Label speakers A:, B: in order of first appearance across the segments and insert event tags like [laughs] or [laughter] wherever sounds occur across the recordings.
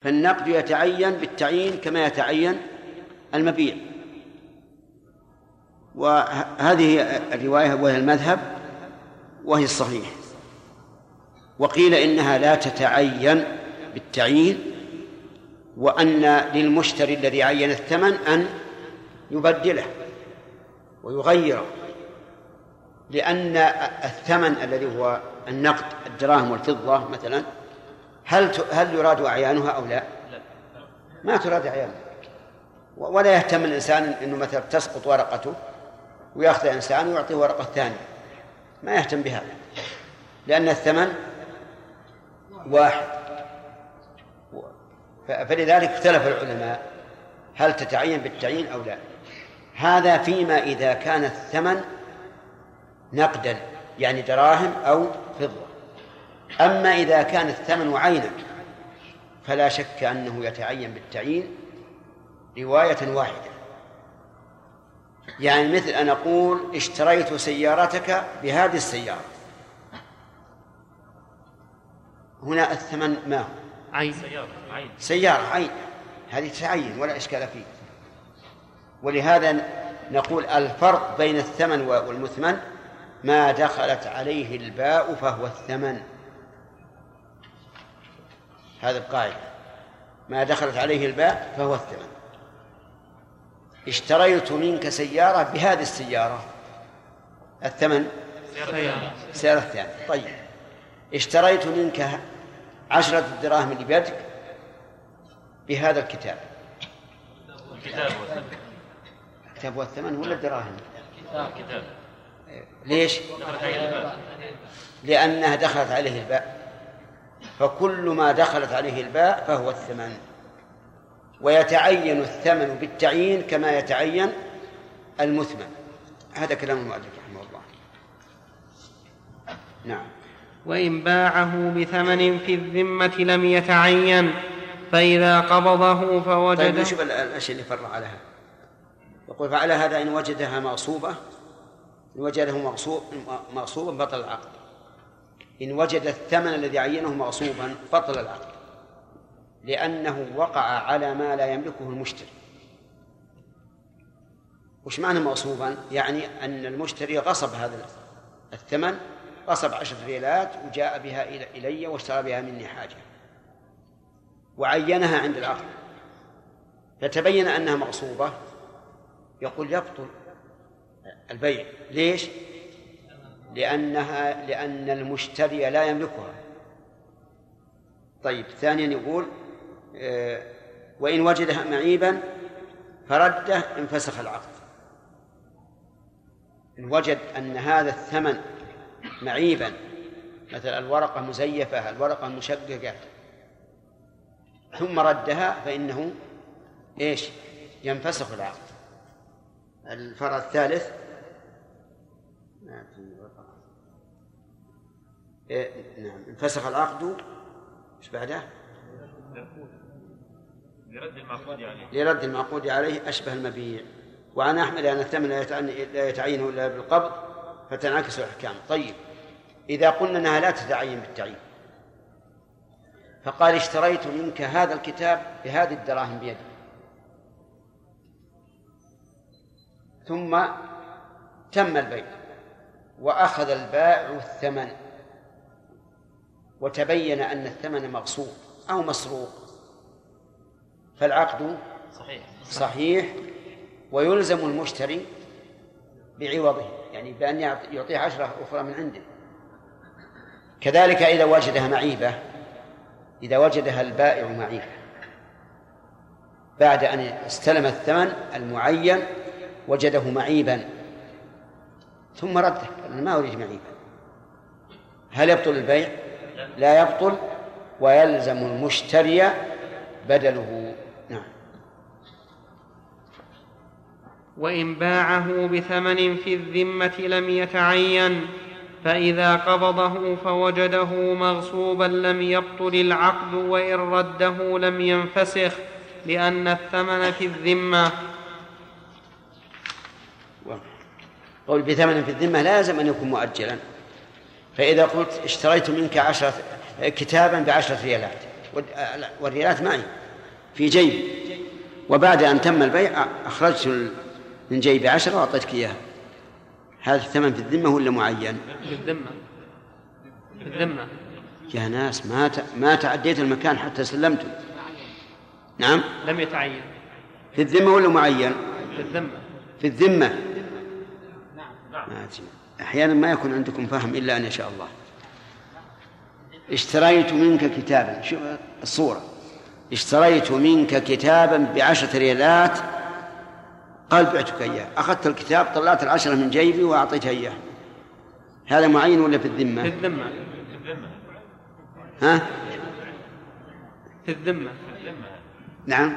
A: فالنقد يتعين بالتعيين كما يتعين المبيع. وهذه الرواية وهي المذهب وهي الصحيح. وقيل إنها لا تتعين بالتعيين وأن للمشتري الذي عين الثمن أن يبدله ويغيره لأن الثمن الذي هو النقد الدراهم والفضة مثلا هل هل يراد أعيانها أو لا؟ ما تراد أعيانها ولا يهتم الإنسان أنه مثلا تسقط ورقته ويأخذ إنسان ويعطيه ورقة ثانية. ما يهتم بهذا. لأن الثمن واحد. فلذلك اختلف العلماء هل تتعين بالتعيين أو لا. هذا فيما إذا كان الثمن نقدا يعني دراهم أو فضة. أما إذا كان الثمن عينا فلا شك أنه يتعين بالتعيين رواية واحدة. يعني مثل أن أقول اشتريت سيارتك بهذه السيارة. هنا الثمن ما هو؟
B: عين. سيارة عين.
A: سيارة عين. هذه تتعين ولا إشكال فيه. ولهذا نقول الفرق بين الثمن والمثمن ما دخلت عليه الباء فهو الثمن. هذا القاعدة. ما دخلت عليه الباء فهو الثمن. اشتريت منك سيارة بهذه السيارة. الثمن؟ سيارة الثانية طيب. اشتريت منك عشرة دراهم اللي بيدك بهذا الكتاب.
B: الكتاب والثمن.
A: الكتاب والثمن ولا الدراهم
B: الكتاب.
A: ليش؟
B: دخلت عليه الباب.
A: لأنها دخلت عليه الباء فكل ما دخلت عليه الباء فهو الثمن. ويتعين الثمن بالتعيين كما يتعين المثمن. هذا كلام المؤلف رحمه الله. نعم.
C: وإن باعه بثمن في الذمة لم يتعين فإذا قبضه
A: طيب
C: فوجده
A: نشوف ال- الأشياء اللي فرع عليها يقول فعلى هذا إن وجدها مغصوبة إن وجده مغصوب مغصوبا بطل العقد. إن وجد الثمن الذي عينه مغصوبا بطل العقد لأنه وقع على ما لا يملكه المشتري وش معنى مغصوبا؟ يعني أن المشتري غصب هذا الثمن غصب عشرة ريالات وجاء بها إلي واشترى بها مني حاجة وعينها عند العقد فتبين أنها مغصوبة يقول يبطل البيع ليش؟ لأنها لأن المشتري لا يملكها. طيب ثانيا يقول آه، وإن وجدها معيبا فرده انفسخ العقد. إن وجد أن هذا الثمن معيبا مثلا الورقة مزيفة الورقة مشققة ثم ردها فإنه إيش؟ ينفسخ العقد. الفرع الثالث ما في ورقة. إيه، نعم. انفسخ العقد إيش بعده؟
B: لرد المعقود عليه
A: لرد المعقود عليه أشبه المبيع. وعن أحمد أن الثمن لا يتعين- لا يتعين إلا بالقبض فتنعكس الأحكام. طيب. إذا قلنا أنها لا تتعين بالتعيين فقال اشتريت منك هذا الكتاب بهذه الدراهم بيدي. ثم تم البيع وأخذ البائع الثمن. وتبين أن الثمن مغصوب أو مسروق. فالعقد
B: صحيح.
A: صحيح ويلزم المشتري بعوضه يعني بأن يعط- يعطيه عشرة أخرى من عنده. كذلك إذا وجدها معيبة إذا وجدها البائع معيبة. بعد أن استلم الثمن المعين وجده معيبا ثم رده ما أريد معيبا. هل يبطل البيع؟ لا يبطل ويلزم المشتري بدله. نعم.
C: وإن باعه بثمن في الذمة لم يتعين فإذا قبضه فوجده مغصوبا لم يبطل العقد وإن رده لم ينفسخ لأن الثمن في الذمة.
A: قول بثمن في الذمة لازم أن يكون مؤجلا. فإذا قلت اشتريت منك عشرة كتابا بعشرة ريالات وال- والريالات معي في جيبي. وبعد أن تم البيع أخرجت من جيبي عشرة وأعطيتك إياها. هذا الثمن في الذمة ولا معين؟
C: في الذمة. في الذمة.
A: يا ناس ما ت... ما تعديت المكان حتى سلمته نعم؟
C: لم يتعين.
A: في الذمة ولا معين؟
C: في الذمة.
A: في الذمة. ما أدري. أحيانا ما يكون عندكم فهم إلا أن يشاء الله. اشتريت منك كتابا. شوف الصورة؟ اشتريت منك كتابا بعشرة ريالات. قال بعتك إياه. أخذت الكتاب طلعت العشرة من جيبي وأعطيتها إياه. هذا معين ولا في
C: في
A: الذمة؟
C: الذمة
A: ها؟
C: في الذمة.
A: نعم.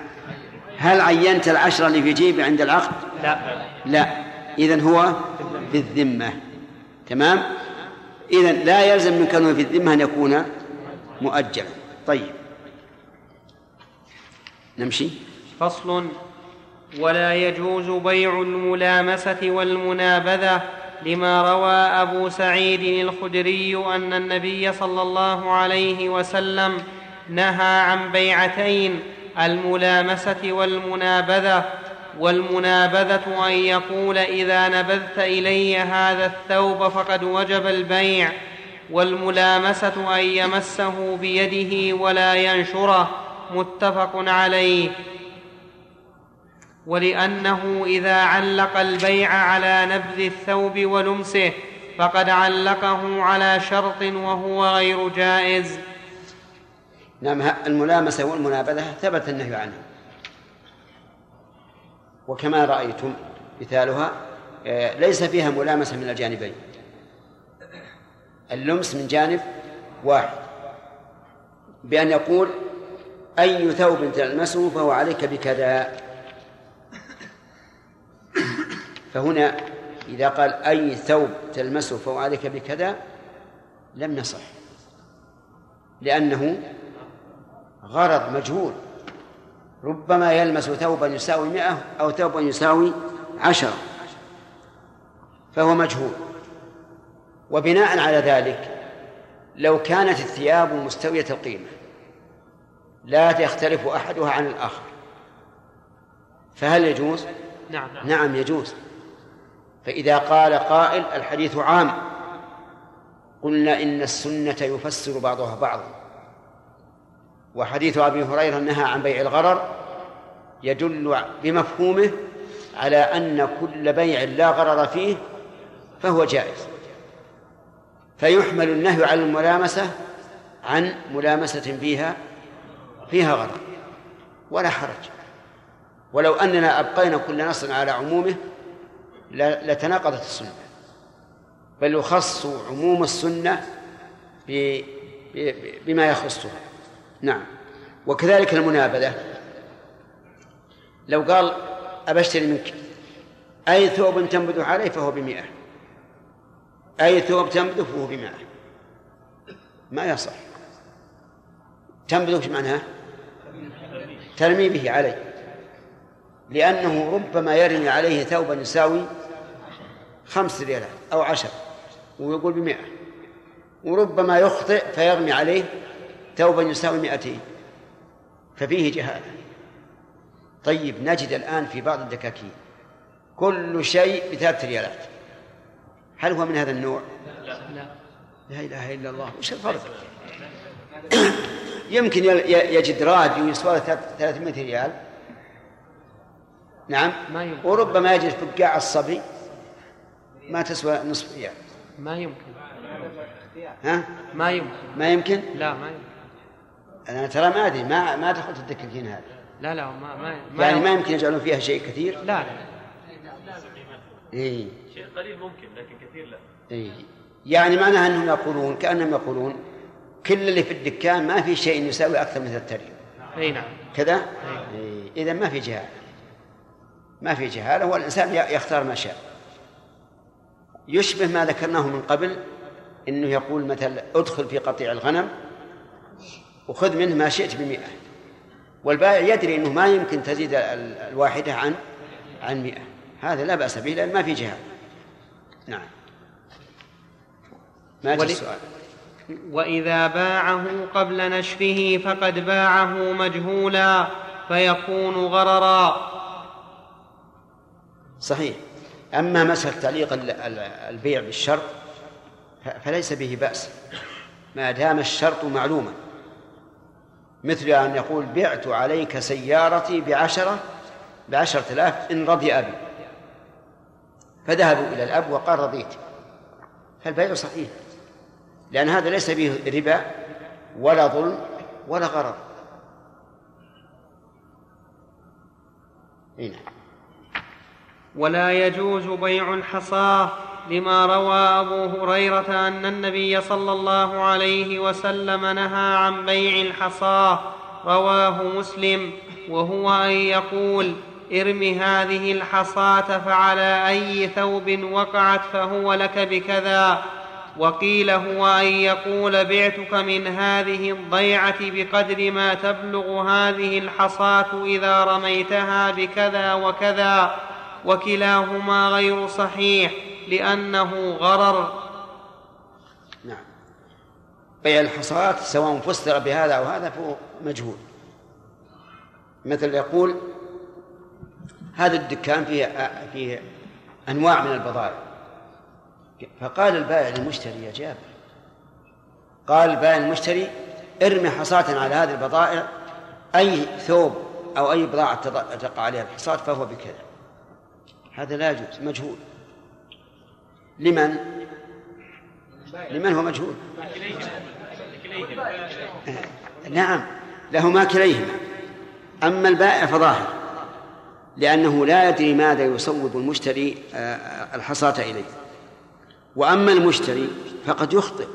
A: هل عينت العشرة اللي في جيبي عند العقد؟
C: لا.
A: لا. إذن هو في الذمة. تمام؟ إذن لا يلزم من كونه في الذمة أن يكون مؤجلا. طيب. نمشي.
C: فصل. ولا يجوز بيع الملامسة والمنابذة لما روى أبو سعيد الخدري أن النبي صلى الله عليه وسلم نهى عن بيعتين الملامسة والمنابذة. والمنابذة أن يقول إذا نبذت إلي هذا الثوب فقد وجب البيع والملامسة أن يمسه بيده ولا ينشره متفق عليه. ولأنه إذا علق البيع على نبذ الثوب ولمسه فقد علقه على شرط وهو غير جائز.
A: نعم الملامسة والمنابذة ثبت النهي عنها وكما رأيتم مثالها آه، ليس فيها ملامسة من الجانبين. اللمس من جانب واحد بأن يقول أي ثوب تلمسه فهو عليك بكذا. فهنا إذا قال أي ثوب تلمسه فهو عليك بكذا لم نصح لأنه غرض مجهول. ربما يلمس ثوبا يساوي مئة أو ثوبا يساوي عشرة. فهو مجهول. وبناء على ذلك لو كانت الثياب مستوية القيمة لا يختلف أحدها عن الآخر. فهل يجوز؟
C: نعم.
A: نعم يجوز. فإذا قال قائل الحديث عام. قلنا إن السنة يفسر بعضها بعضا. وحديث أبي هريرة نهى عن بيع الغرر يدل بمفهومه على أن كل بيع لا غرر فيه فهو جائز. فيحمل النهي على الملامسة عن ملامسة فيها فيها غرر ولا حرج. ولو أننا أبقينا كل نص على عمومه لتناقضت السنة. بل يخص عموم السنة بما يخصها. نعم. وكذلك المنابذة. لو قال أبشتري منك أي ثوب تنبذ عليه فهو بمئة. أي ثوب تنبذ فهو بمئة. ما يصح. تنبذ إيش معناها؟ ترمي به عليه. لأنه ربما يرمي عليه ثوبا يساوي خمس ريالات أو عشر ويقول بمئة. وربما يخطئ فيرمي عليه ثوبا يساوي مئتين. ففيه جهالة طيب نجد الآن في بعض الدكاكين كل شيء بثلاث ريالات. هل هو من هذا النوع؟
C: لا.
A: لا إله إلا الله. وش الفرق؟ [coughs] يمكن يجد راديو يسوى له 300 ريال. نعم.
C: ما يمكن.
A: وربما يجد فقاع الصبي ما تسوى نصف ريال.
C: ما يمكن.
A: ها؟
C: ما يمكن.
A: ما يمكن؟
C: لا ما يمكن.
A: أنا ترى ما أدري ما ما دخلت الدكاكين هذه
C: لا لا ما ما, ما
A: يعني ما
C: يمكن.
A: يمكن يجعلون فيها شيء كثير؟
C: لا لا.
A: إيه.
B: شيء قليل ممكن لكن كثير لا.
A: إيه. يعني معناها أنهم يقولون كأنهم يقولون كل اللي في الدكان ما في شيء يساوي أكثر من ثلاثة ريال
C: أي نعم.
A: كذا؟ إيه. إذا ما في جهالة. ما في جهالة والإنسان ي- يختار ما شاء. يشبه ما ذكرناه من قبل إنه يقول مثلا ادخل في قطيع الغنم وخذ منه ما شئت بمئة. والبائع يدري إنه ما يمكن تزيد ال- الواحدة عن عن مئة. هذا لا بأس به لأن ما في جهة. نعم. ما
C: ولي-
A: جاء السؤال.
C: وإذا باعه قبل نشره فقد باعه مجهولا فيكون غررا.
A: صحيح. أما مسألة تعليق البيع بالشرط فليس به بأس. ما دام الشرط معلوما. مثل أن يقول بعت عليك سيارتي بعشرة بعشرة آلاف إن رضي أبي. فذهبوا إلى الأب وقال رضيت. فالبيع صحيح لأن هذا ليس به ربا ولا ظلم ولا غرض.
C: نعم ولا يجوز بيع الحصاه لما روى أبو هريرة أن النبي صلى الله عليه وسلم نهى عن بيع الحصاة رواه مسلم وهو أن يقول ارم هذه الحصاة فعلى أي ثوب وقعت فهو لك بكذا. وقيل هو أن يقول بعتك من هذه الضيعة بقدر ما تبلغ هذه الحصاة إذا رميتها بكذا وكذا وكلاهما غير صحيح. لأنه غرر.
A: نعم. بيع الحصاة سواء فسر بهذا أو هذا فهو مجهول. مثل يقول هذا الدكان فيه فيه أنواع من البضائع. فقال البائع للمشتري يا جابر قال البائع للمشتري ارمي حصاة على هذه البضائع أي ثوب أو أي بضاعة تقع عليها الحصاة فهو بكذا. هذا لا يجوز مجهول. لمن؟ لمن هو مجهول. نعم لهما كليهما. أما البائع فظاهر لأنه لا يدري ماذا يصوب المشتري آه، الحصاة إليه. وأما المشتري فقد يخطئ.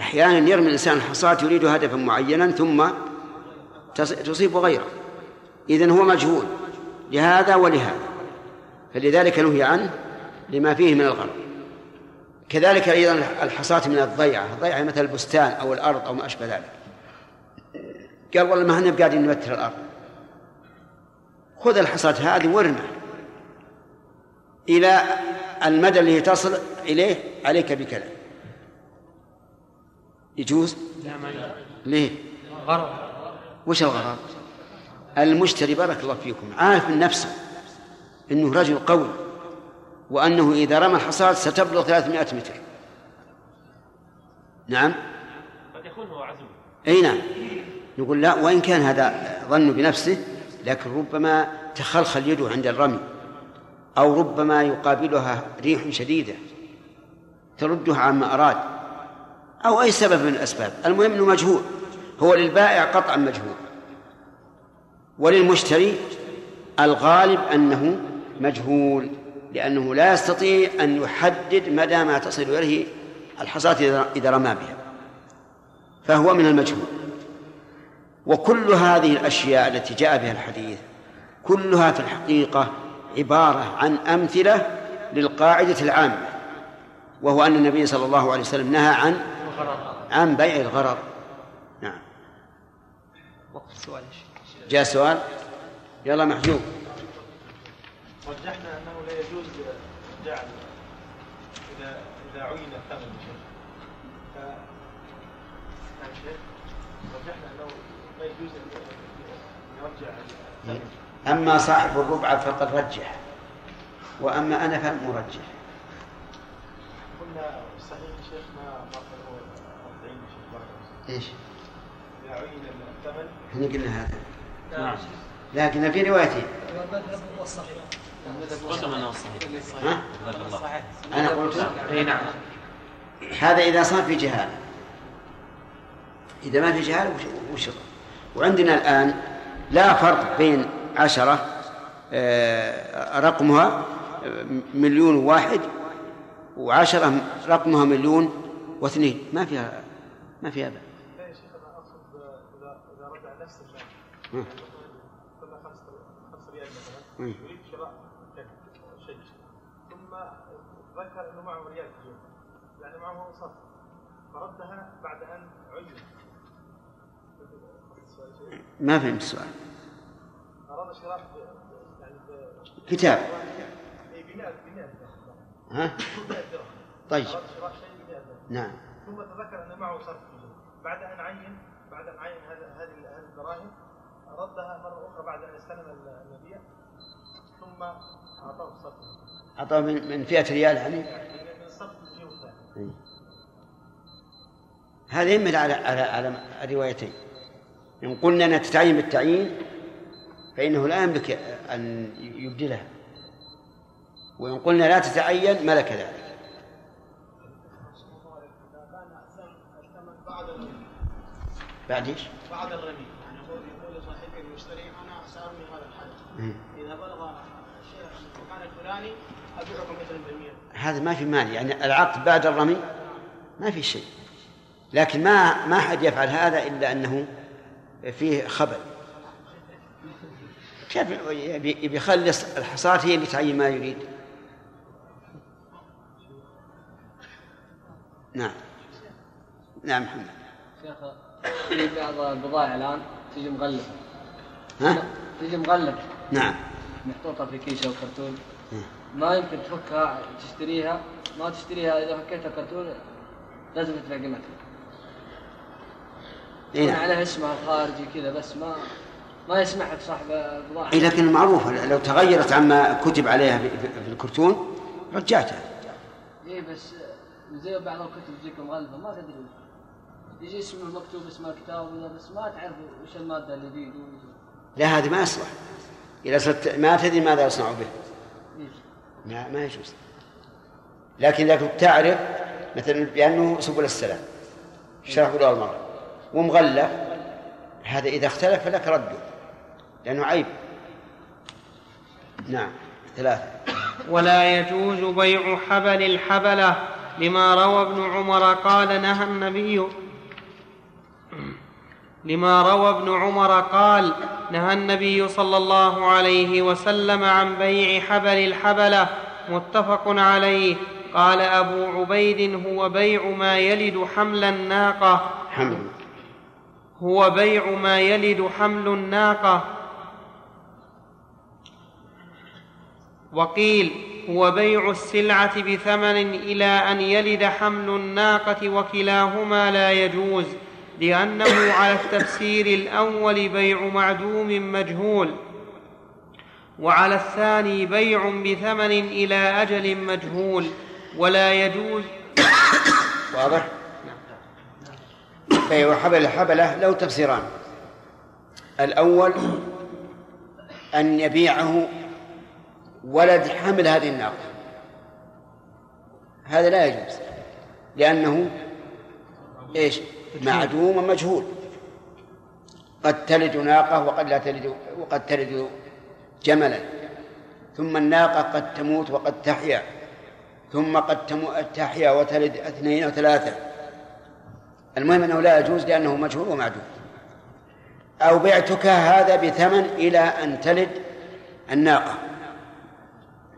A: أحيانا يرمي الإنسان الحصاة يريد هدفا معينا ثم تصيب غيره. إذن هو مجهول لهذا ولهذا. فلذلك نهي عنه لما فيه من الغرض. كذلك أيضا الحصاة من الضيعة الضيعة مثل البستان أو الأرض أو ما أشبه ذلك قال والله ما إحنا قاعدين نمتر الأرض خذ الحصاة هذه وارمه إلى المدى الذي تصل إليه عليك بكذا يجوز؟ لا ما ليه؟ غرض وش الغرض؟ المشتري بارك الله فيكم عارف من نفسه إنه رجل قوي وأنه إذا رمى الحصاد ستبلغ 300 متر. نعم.
B: قد يكون هو عزم
A: أي نعم. نقول لا وإن كان هذا ظن بنفسه لكن ربما تخلخل يده عند الرمي أو ربما يقابلها ريح شديدة تردها عما أراد أو أي سبب من الأسباب. المهم إنه مجهول. هو للبائع قطعا مجهول. وللمشتري الغالب أنه مجهول. لأنه لا يستطيع أن يحدد مدى ما تصل إليه الحصاة إذا رمى بها. فهو من المجهول. وكل هذه الأشياء التي جاء بها الحديث كلها في الحقيقة عبارة عن أمثلة للقاعدة العامة وهو أن النبي صلى الله عليه وسلم نهى عن عن بيع الغرر. نعم. وقت السؤال جاء سؤال؟ يلا محجوب.
B: رجحنا أنه اذا اذا عين الثمن شيء ف رجحنا أنه لا يجوز أن يرجع
A: أما صاحب الربع فقد رجح وأما أنا فمرجح
B: قلنا صحيح شيخ ما ما هو 40 شيخ
A: إيش؟
B: اذا عين الثمن.
A: إحنا قلنا هذا. نعم. لكن في روايتين. أنا قلت؟ نعم. هذا إذا صار في جهالة إذا ما في جهالة وش وعندنا الآن لا فرق بين عشرة آه، رقمها آه، مليون واحد وعشرة رقمها مليون واثنين. ما فيها ما فيها بأس. لا يا شيخ أنا أقصد إذا رجع نفس المال كنا خمس ريال مثلا.
B: ذكر إنه معه ريال في يعني معه صف. فردها بعد أن عين
A: ما فهم السؤال.
B: أراد شراء يعني
A: كتاب.
B: بناء بناء
A: ها؟ طيب. نعم.
B: ثم تذكر ان معه صرف بعد أن عين بعد أن عين هذه هذه الدراهم ردها مرة أخرى بعد أن استلم النبي. ثم أعطاه الصرف
A: أعطاه من من فئة ريال يعني؟
B: من الصرف الثاني
A: هذا يمل على على على الروايتين. إن قلنا أنها تتعين بالتعيين فإنه لا يملك أن يبدلها. وإن قلنا لا تتعين ملك ذلك. بعد إيش؟
D: بعد الرمي. يعني يقول يقول لصاحبه المشتري أنا سارمي هذا الحدث اذا بلغ الشيء المكان الفلاني ابيعكم مثلا بالمئة
A: هذا ما في مال يعني العقد بعد الرمي ما في شيء. لكن ما ما حد يفعل هذا إلا أنه فيه خبل كيف يبي يخلص الحصاة هي اللي تعين ما يريد. نعم. نعم محمد.
E: شيخ في بعض البضائع الآن تجي مغلفه
A: ها؟
E: تجي مغلفه
A: نعم.
E: محطوطة في كيس أو كرتون ما يمكن تفكها تشتريها. ما تشتريها إذا فكيتها كرتون لازم تدفع قيمتها.
A: إيه.
E: عليها اسمها الخارجي كذا بس ما ما يسمح لك صاحب البضاعه
A: إيه لكن معروف لو تغيرت عما كتب عليها في الكرتون رجعتها.
E: اي بس زي بعض الكتب تجيك مغلفه ما تدري. يجي اسمه مكتوب اسم الكتاب ولا بس ما تعرف وش المادة اللي فيه.
A: لا هذه ما يصلح إذا ما تدري ماذا يصنع به. ما, ما يجوز. لكن إذا كنت تعرف مثلا بأنه سبل السلام شرح بلوغ المرأة ومغلف هذا إذا اختلف فلك رده لأنه عيب. نعم ثلاثة.
C: ولا يجوز بيع حبل الحبلة لما روى ابن عمر قال نهى النبي لما روى ابن عمر قال نهى النبي صلى الله عليه وسلم عن بيع حبل الحبلة متفق عليه. قال أبو عبيد هو بيع ما يلد حمل الناقة.
A: حمد
C: هو بيع ما يلد حمل الناقة. وقيل هو بيع السلعة بثمن إلى أن يلد حمل الناقة وكلاهما لا يجوز. لأنه على التفسير الأول بيع معدوم مجهول وعلى الثاني بيع بثمن إلى أجل مجهول ولا يجوز [coughs]
A: واضح؟ بيع حبل الحبلة له تفسيران. الأول أن يبيعه ولد حمل هذه الناقة. هذا لا يجوز لأنه إيش؟ معدوم ومجهول. قد تلد ناقة وقد لا تلد وقد تلد جملا. ثم الناقة قد تموت وقد تحيا. ثم قد تحيا وتلد اثنين وثلاثة المهم أنه لا يجوز لأنه مجهول ومعدوم. أو بعتك هذا بثمن إلى أن تلد الناقة.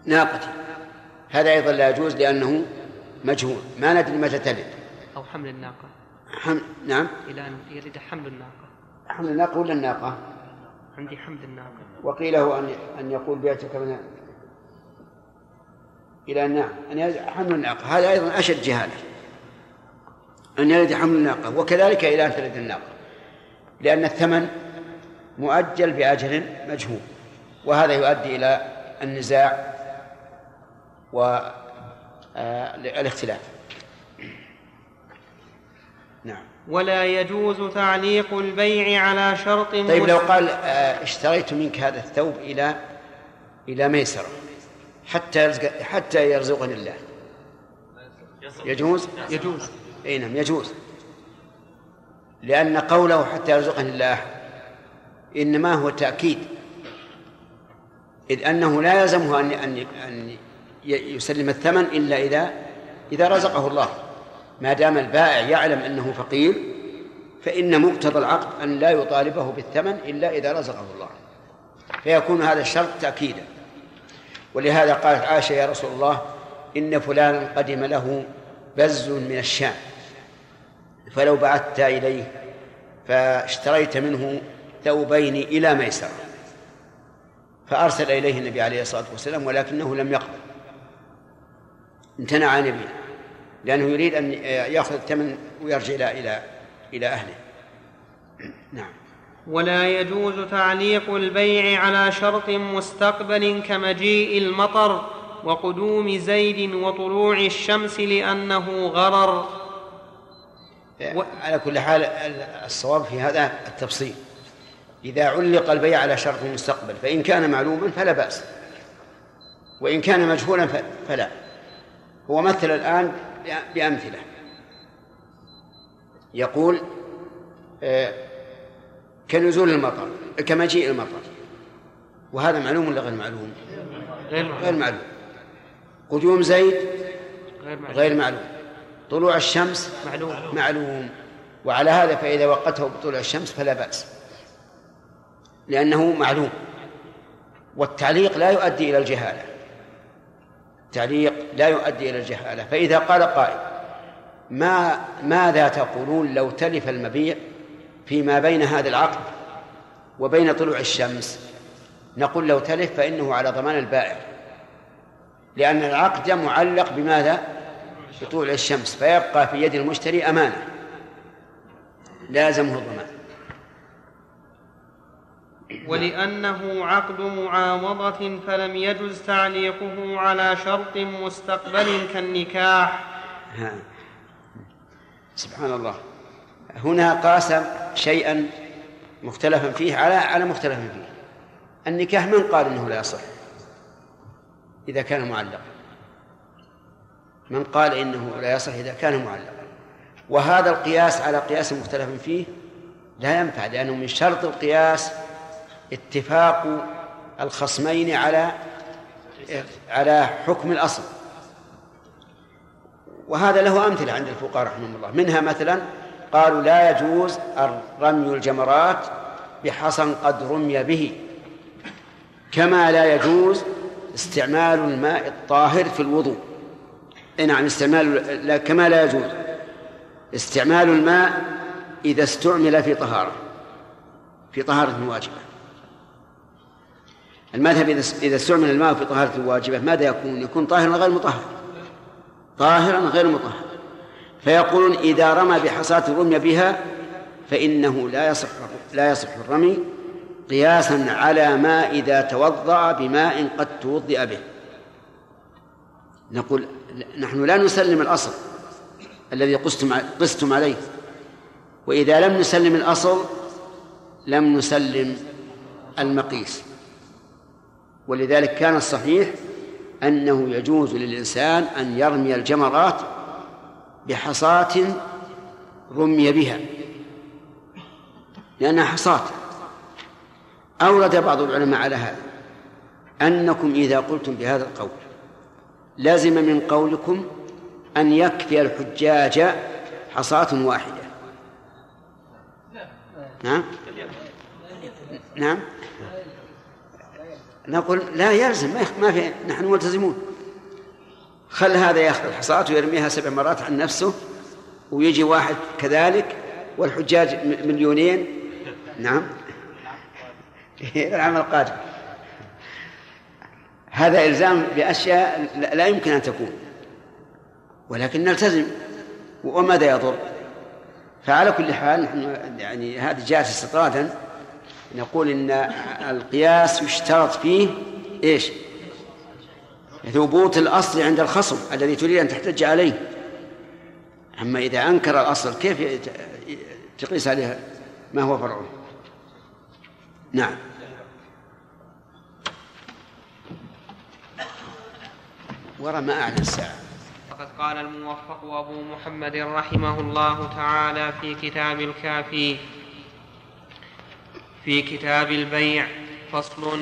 A: ناقتي. هذا أيضا لا يجوز لأنه مجهول. ما ندري متى تلد.
C: أو حمل الناقة.
A: حمل نعم.
C: إلى أن يلد حمل الناقة.
A: حمل الناقة ولا الناقة؟
C: عندي حمل الناقة.
A: وقيل له أن أن يقول بعتك من إلى أن يلد حمل الناقة. هذا أيضا أشد جهالة أن يلد حمل الناقة. وكذلك إلى أن تلد الناقة. لأن الثمن مؤجل بأجل مجهول. وهذا يؤدي إلى النزاع والاختلاف نعم
C: ولا يجوز تعليق البيع على شرط
A: طيب لو قال آه، اشتريت منك هذا الثوب إلى إلى ميسرة حتى يرزق حتى يرزقني الله. يجوز؟
C: يجوز.
A: إي نعم يجوز. لأن قوله حتى يرزقني الله إنما هو تأكيد إذ أنه لا يلزمه أن أن أن يسلم الثمن إلا إذا إذا رزقه الله. ما دام البائع يعلم أنه فقير فإن مقتضى العقد أن لا يطالبه بالثمن إلا إذا رزقه الله. فيكون هذا الشرط تأكيدا. ولهذا قالت عائشة يا رسول الله إن فلانا قدم له بز من الشام فلو بعثت إليه فاشتريت منه ثوبين إلى ميسرة. فأرسل إليه النبي عليه الصلاة والسلام ولكنه لم يقبل. امتنع عن يبيع لأنه يريد أن يأخذ الثمن ويرجع إلى إلى إلى أهله. نعم.
C: ولا يجوز تعليق البيع على شرط مستقبل كمجيء المطر وقدوم زيد وطلوع الشمس لأنه غرر.
A: و... على كل حال الصواب في هذا التفصيل. إذا علق البيع على شرط مستقبل فإن كان معلوما فلا بأس. وإن كان مجهولا فلا. هو مثل الآن بأمثلة. يقول آه، كنزول المطر كمجيء المطر. وهذا معلوم ولا غير معلوم؟
C: غير معلوم,
A: غير معلوم. قدوم زيد؟
C: غير معلوم,
A: غير معلوم. طلوع الشمس؟
C: معلوم.
A: معلوم. وعلى هذا فإذا وقته بطلوع الشمس فلا بأس. لأنه معلوم. والتعليق لا يؤدي إلى الجهالة. التعليق لا يؤدي إلى الجهالة. فإذا قال قائل ما ماذا تقولون لو تلف المبيع فيما بين هذا العقد وبين طلوع الشمس؟ نقول لو تلف فإنه على ضمان البائع لأن العقد معلق بماذا؟ بطلوع الشمس فيبقى في يد المشتري أمانة لازمه الضمان.
C: ولأنه عقد معاوضة فلم يجز تعليقه على شرط مستقبل كالنكاح.
A: ها. سبحان الله. هنا قاسم شيئا مختلفا فيه على على مختلف فيه. النكاح من قال إنه لا يصح؟ إذا كان معلقا. من قال إنه لا يصح إذا كان معلقا. وهذا القياس على قياس مختلف فيه لا ينفع لأنه من شرط القياس اتفاق الخصمين على على حكم الأصل. وهذا له أمثلة عند الفقهاء رحمهم الله. منها مثلا قالوا لا يجوز رمي الجمرات بحصى قد رمي به كما لا يجوز استعمال الماء الطاهر في الوضوء. نعم استعمال لا كما لا يجوز استعمال الماء إذا استعمل في طهارة في طهارة واجبة. المذهب إذا استعمل الماء في طهارة واجبة ماذا يكون؟ يكون طاهرا غير مطهر. طاهرا غير مطهر. فيقولون إذا رمى بحصاة رمي بها فإنه لا يصح لا يصح الرمي قياسا على ما إذا توضأ بماء قد توضئ به. نقول نحن لا نسلم الأصل الذي قستم قستم عليه. وإذا لم نسلم الأصل لم نسلم المقيس ولذلك كان الصحيح أنه يجوز للإنسان أن يرمي الجمرات بحصاة رمي بها لأنها حصاة. أورد بعض العلماء على هذا أنكم إذا قلتم بهذا القول لازم من قولكم أن يكفي الحجاج حصاة واحدة. نعم؟ نعم؟ نقول لا يلزم ما في نحن ملتزمون. خل هذا ياخذ الحصاة ويرميها سبع مرات عن نفسه ويجي واحد كذلك والحجاج مليونين. نعم. [laughs] العام القادم. هذا إلزام بأشياء لا يمكن أن تكون. ولكن نلتزم. وماذا يضر؟ فعلى كل حال نحن يعني هذه جاءت استطرادا. نقول إن القياس يشترط فيه إيش؟ ثبوت الأصل عند الخصم الذي تريد أن تحتج عليه. أما إذا أنكر الأصل كيف تقيس عليه؟ ما هو فرعه؟ نعم. ورى ما أعلى الساعة.
C: فقد قال الموفق أبو محمد رحمه الله تعالى في كتاب الكافي في كتاب البيع فصل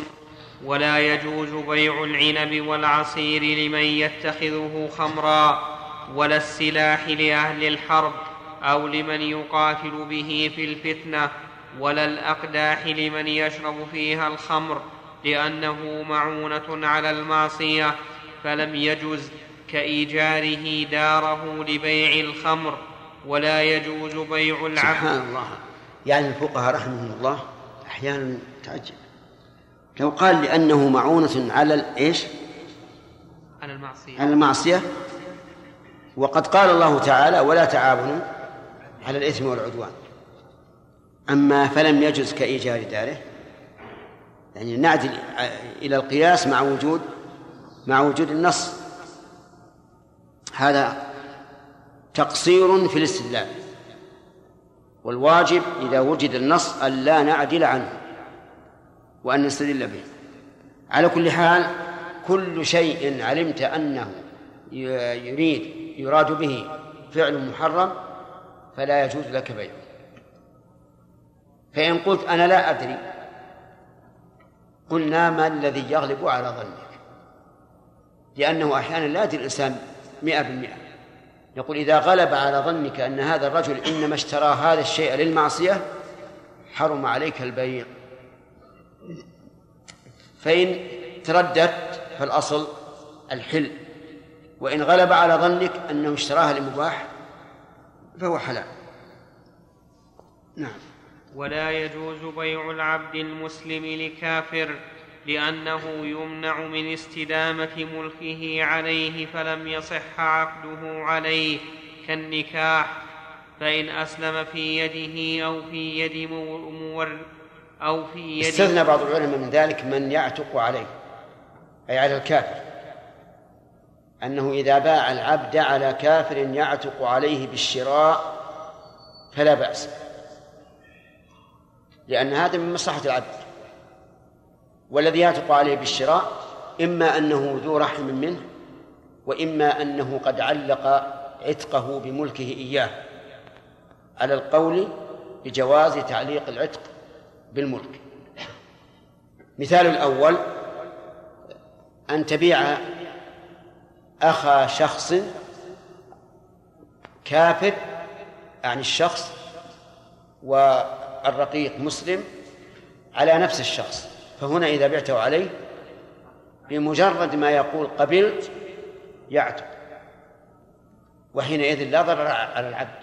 C: ولا يجوز بيع العنب والعصير لمن يتخذه خمرا ولا السلاح لأهل الحرب أو لمن يقاتل به في الفتنة ولا الأقداح لمن يشرب فيها الخمر لأنه معونة على المعصية فلم يجز كإيجاره داره لبيع الخمر ولا يجوز بيع العبد
A: سبحان الله. يعني الفقهاء رحمهم الله أحيانا تعجب. لو قال لأنه معونة على الإيش؟
C: على المعصية.
A: على المعصية. وقد قال الله تعالى ولا تعاونوا على الإثم والعدوان. أما فلم يجز كإيجار داره. يعني نعدل إلى القياس مع وجود مع وجود النص. هذا تقصير في الاستدلال. والواجب إذا وجد النص أن لا نعدل عنه وأن نستدل به. على كل حال كل شيء علمت أنه يريد يراد به فعل محرم فلا يجوز لك بيعه. فإن قلت أنا لا أدري قلنا ما الذي يغلب على ظنك لأنه أحيانا لا يدري الإنسان مئة بالمئة. يقول إذا غلب على ظنك أن هذا الرجل إنما اشترى هذا الشيء للمعصية حرم عليك البيع. فإن ترددت فالأصل الحل. وإن غلب على ظنك أنه اشتراها لمباح فهو حلال. نعم.
C: ولا يجوز بيع العبد المسلم لكافر. لأنه يمنع من استدامة ملكه عليه فلم يصح عقده عليه كالنكاح فإن أسلم في يده أو في يد مور أو في يد
A: استثنى بعض العلماء من ذلك من يعتق عليه أي على الكافر. أنه إذا باع العبد على كافر يعتق عليه بالشراء فلا بأس لأن هذا من مصلحة العبد. والذي يعتق عليه بالشراء إما أنه ذو رحم منه وإما أنه قد علق عتقه بملكه إياه. على القول بجواز تعليق العتق بالملك. مثال الأول أن تبيع أخا شخص كافر عن الشخص والرقيق مسلم على نفس الشخص. فهنا إذا بعته عليه بمجرد ما يقول قبلت يعتق وحينئذ لا ضرر على العبد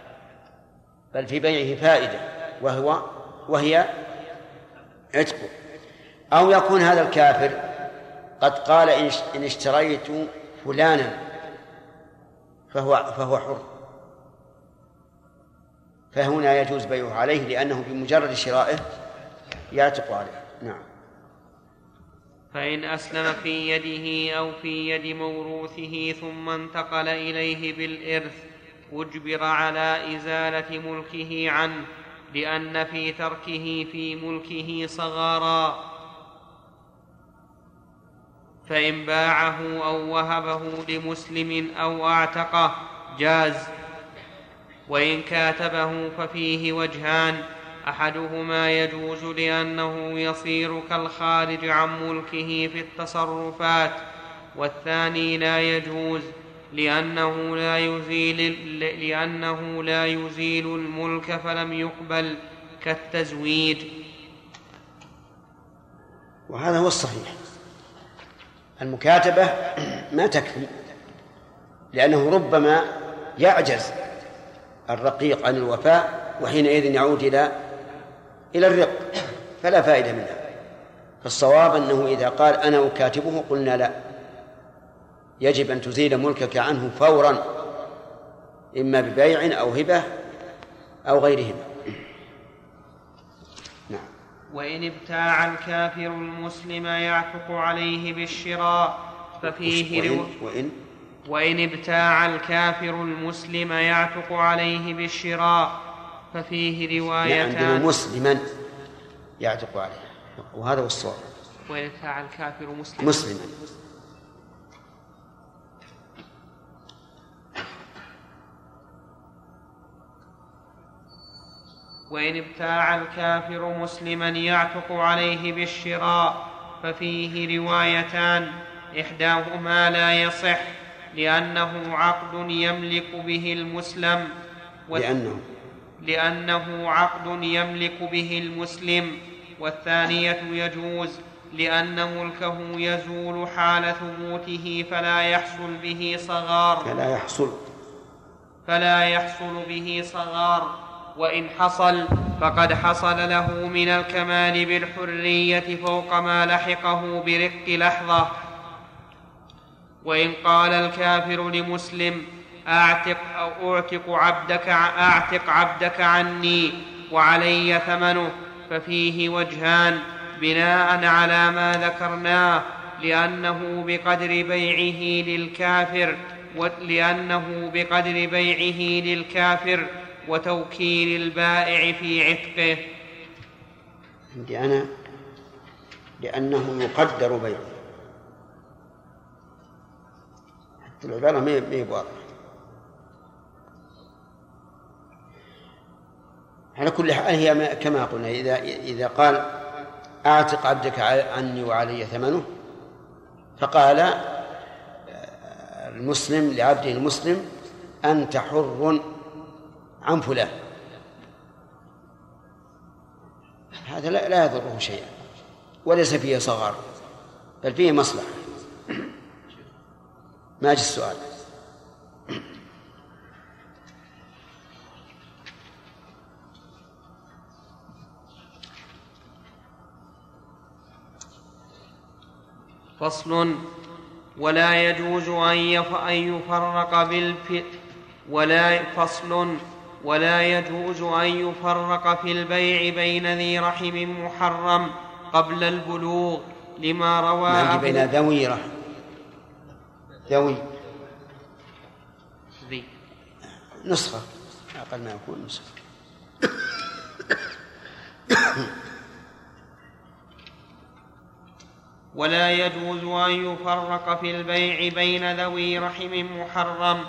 A: بل في بيعه فائدة وهو وهي عتقه أو يكون هذا الكافر قد قال إن اشتريت فلانا فهو فهو حر. فهنا يجوز بيعه عليه لأنه بمجرد شرائه يعتق عليه. نعم.
C: فإن أسلم في يده أو في يد موروثه ثم انتقل إليه بالإرث أجبر على إزالة ملكه عنه لأن في تركه في ملكه صغارا. فإن باعه أو وهبه لمسلم أو أعتقه جاز. وإن كاتبه ففيه وجهان. أحدهما يجوز لأنه يصير كالخارج عن ملكه في التصرفات والثاني لا يجوز لأنه لا يزيل لأنه لا يزيل الملك فلم يقبل كالتزويج
A: وهذا هو الصحيح. المكاتبة ما تكفي لأنه ربما يعجز الرقيق عن الوفاء وحينئذ يعود إلى إلى الرق فلا فائدة منها. فالصواب أنه إذا قال أنا أكاتبه قلنا لا. يجب أن تزيل ملكك عنه فورا إما ببيع أو هبة أو غيرهما
C: نعم. وإن ابتاع الكافر المسلم يعتق عليه بالشراء ففيه
A: وإن, وإن؟
C: وإن ابتاع الكافر المسلم يعتق عليه بالشراء ففيه روايتان.
A: عندنا مسلما يعتق عليه. وهذا هو الصواب.
C: وإن ابتاع الكافر مسلما.
A: مسلما.
C: وإن ابتاع الكافر مسلما يعتق عليه بالشراء ففيه روايتان. إحداهما لا يصح لأنه عقد يملك به المسلم.
A: لأنه
C: لأنه عقد يملك به المسلم والثانية يجوز لأن ملكه يزول حال ثبوته فلا يحصل به صغار.
A: فلا يحصل.
C: فلا يحصل به صغار. وإن حصل فقد حصل له من الكمال بالحرية فوق ما لحقه برق لحظة. وإن قال الكافر لمسلم أعتق أو أعتق عبدك أعتق عبدك عني وعلي ثمنه ففيه وجهان بناء على ما ذكرناه لأنه بقدر بيعه للكافر لأنه بقدر بيعه للكافر وتوكيل البائع في عتقه.
A: عندي أنا لأنه يقدر بيعه. حتى العبارة ما هي واضحة على كل حال هي كما قلنا إذا إذا قال أعتق عبدك عني وعلي ثمنه فقال المسلم لعبده المسلم أنت حر عن فلان. هذا لا, لا يضره شيئا وليس فيه صغار بل فيه مصلحة. ما السؤال؟
C: فصل ولا يجوز أن يفرق بالف ولا فصل ولا يجوز أن يفرق في البيع بين ذي رحم محرم قبل البلوغ لما روى
A: بين ذوي رحم. ذوي.
C: ذي.
A: نسخة. أقل ما يكون نسخة. [coughs]
C: ولا يجوز أن يفرق في البيع بين ذوي رحم محرم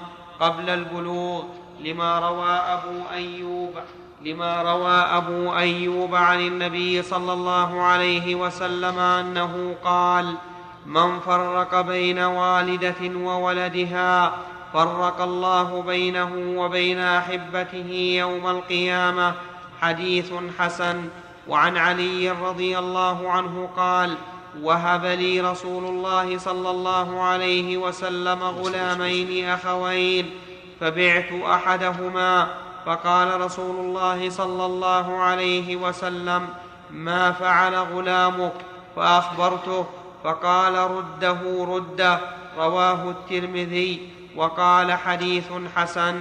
C: قبل البلوغ لما روى أبو أيوب لما روى أبو أيوب عن النبي صلى الله عليه وسلم أنه قال من فرق بين والدة وولدها فرق الله بينه وبين أحبته يوم القيامة حديث حسن. وعن علي رضي الله عنه قال وهب لي رسول الله صلى الله عليه وسلم غلامين أخوين فبعت أحدهما. فقال رسول الله صلى الله عليه وسلم ما فعل غلامك؟ فأخبرته. فقال رده رده رواه الترمذي. وقال حديث حسن.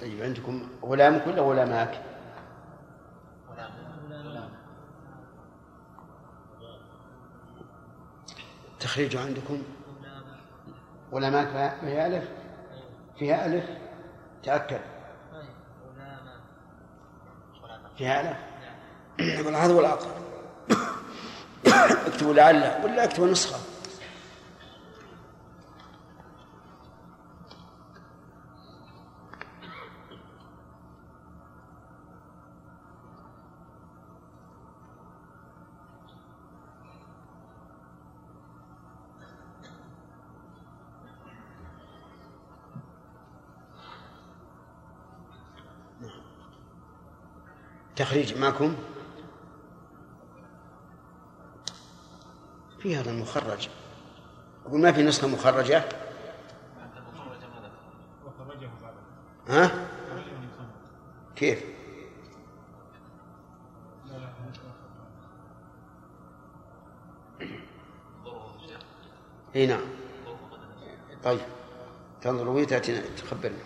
A: طيب عندكم غلامك ولا غلامك؟ تخريج عندكم؟ غلامات فيها ألف؟ فيها ألف؟ تأكد. فيها ألف؟ يقول هذا هو الأقرب [coughs] اكتبوا لعل ولا اكتبوا نسخة. تخريج معكم؟ في هذا المخرج. أقول ما في نسخة مخرجة؟ ها؟ كيف؟ إي نعم. طيب. تنظر ويتأتي تخبرنا.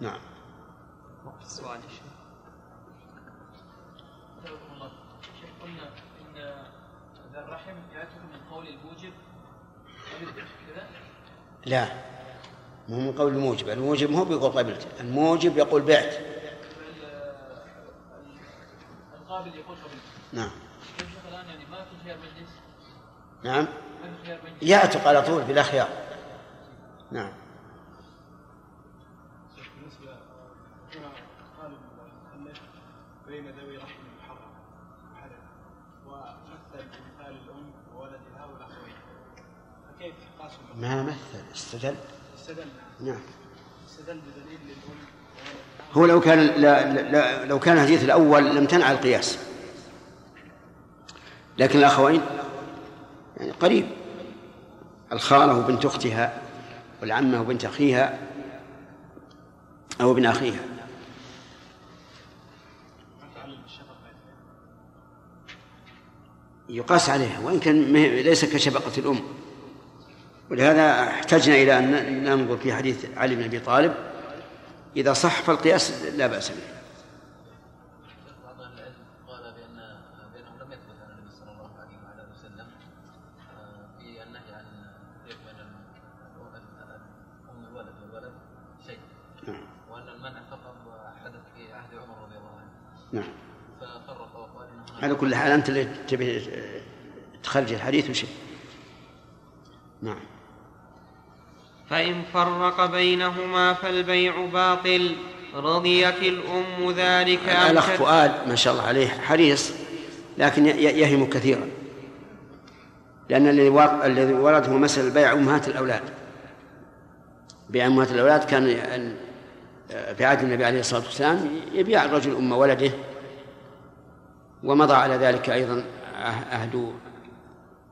A: نعم.
C: السؤال
A: لا. مو من قول الموجب. الموجب مو بيقول قبلت الموجب يقول بعت.
E: القابل يقول قبلت
A: نعم.
E: الان يعني ما في خيار مجلس؟
A: نعم. يعتق على طول بلا خيار. نعم.
B: بالنسبة قال بين ذوي رحم محرم محرم ومثل بمثال الام وولدها والاخوين فكيف قاسوا
A: ما مثل استدل؟
B: استدل.
A: نعم.
B: استدل بدليل
A: هو لو كان لا لا لو كان الحديث الأول لم تنع القياس. لكن الأخوين يعني قريب. الخالة وبنت أختها والعمة وبنت أخيها أو ابن أخيها. يقاس عليها وإن كان ليس كشفقة الأم. ولهذا احتجنا إلى أن ننظر في حديث علي بن أبي طالب. إذا صح فالقياس لا بأس به.
F: بعض أهل العلم قال بان بانه لم يثبت عن النبي صلى الله عليه وعلى اله وسلم في النهي عن التفريق بين ام الولد والولد شيء
A: نعم.
F: وان المنع فقط حدث في عهد عمر رضي الله عنه
A: نعم على كل حال أنت اللي تبي تخرج الحديث وشيء
C: فإن فرق بينهما فالبيع باطل. رضيت الأم ذلك
A: الأخ فؤاد ما شاء الله عليه حريص لكن يهم كثيرا. لأن الذي ورد هو مسألة البيع أمهات الأولاد. بيع أمهات الأولاد كان ال- في عهد النبي عليه الصلاة والسلام يبيع الرجل أم ولده ومضى على ذلك أيضا عه- عهد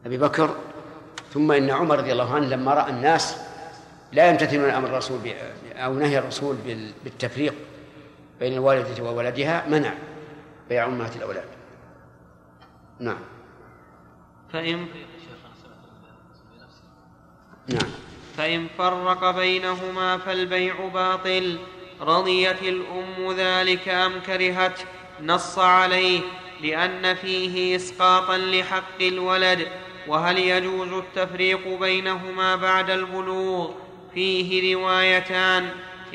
A: أبي بكر. ثم إن عمر رضي الله عنه لما رأى الناس لا يمتثلون أمر الرسول أو نهي الرسول بال- بالتفريق بين الوالدة وولدها منع بيع أمهات الأولاد. نعم.
C: فإن
A: نعم.
C: فإن فرق بينهما فالبيع باطل. رضيت الأم ذلك أم كرهت؟ نص عليه لأن فيه إسقاطا لحق الولد. وهل يجوز التفريق بينهما بعد البلوغ؟ فيه روايتان.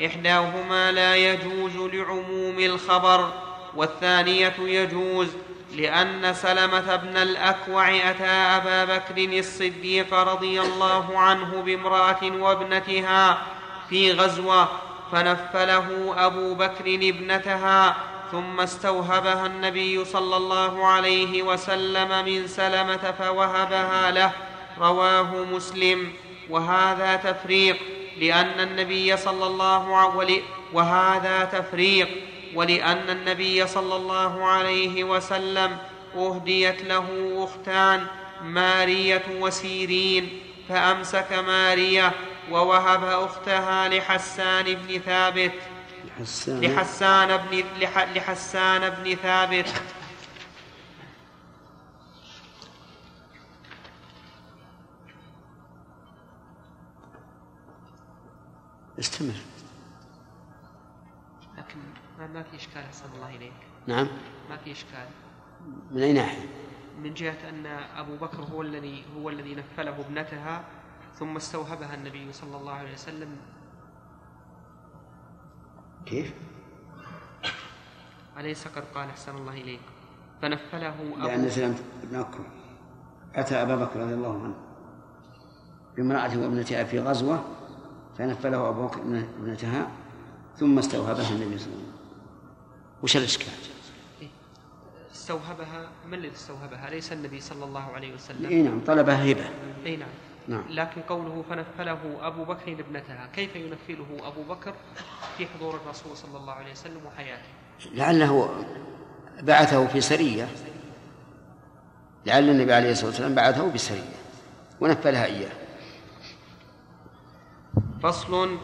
C: إحداهما لا يجوز لعموم الخبر والثانية يجوز لأن سلمة بن الأكوع أتى أبا بكر الصديق رضي الله عنه بامرأة وابنتها في غزوة فنفله أبو بكر ابنتها ثم استوهبها النبي صلى الله عليه وسلم من سلمة فوهبها له رواه مسلم. وهذا تفريق لأن النبي صلى الله عليه وهذا تفريق ولأن النبي صلى الله عليه وسلم أهديت له أختان مارية وسيرين فأمسك مارية ووهب أختها لحسان بن ثابت
A: حسان
C: لحسان بن لح لحسان بن ثابت.
A: استمر.
C: لكن ما, في إشكال أحسن الله إليك.
A: نعم.
C: ما في إشكال.
A: من أي ناحية؟
C: من جهة أن أبو بكر هو الذي هو الذي نفله ابنتها ثم استوهبها النبي صلى الله عليه وسلم.
A: كيف؟
C: أليس قد قال أحسن الله إليك؟ فنفله
A: لأن
C: أبو
A: سلمة بن أكوع أتى أبا بكر رضي الله عنه بامرأة وابنتها في غزوة فنفله أبو بكر ابنتها ثم استوهبها النبي صلى الله عليه وسلم. وش الإشكال؟
C: استوهبها من الذي استوهبها؟ ليس النبي صلى الله عليه وسلم.
A: إي نعم طلبها هبة.
C: إي نعم.
A: نعم.
C: لكن قوله فنفله أبو بكر ابنتها كيف ينفله أبو بكر في حضور الرسول صلى الله عليه وسلم وحياته؟
A: لعله بعثه في سرية. لعل النبي عليه الصلاة والسلام بعثه بسرية. ونفلها إياه.
C: فصل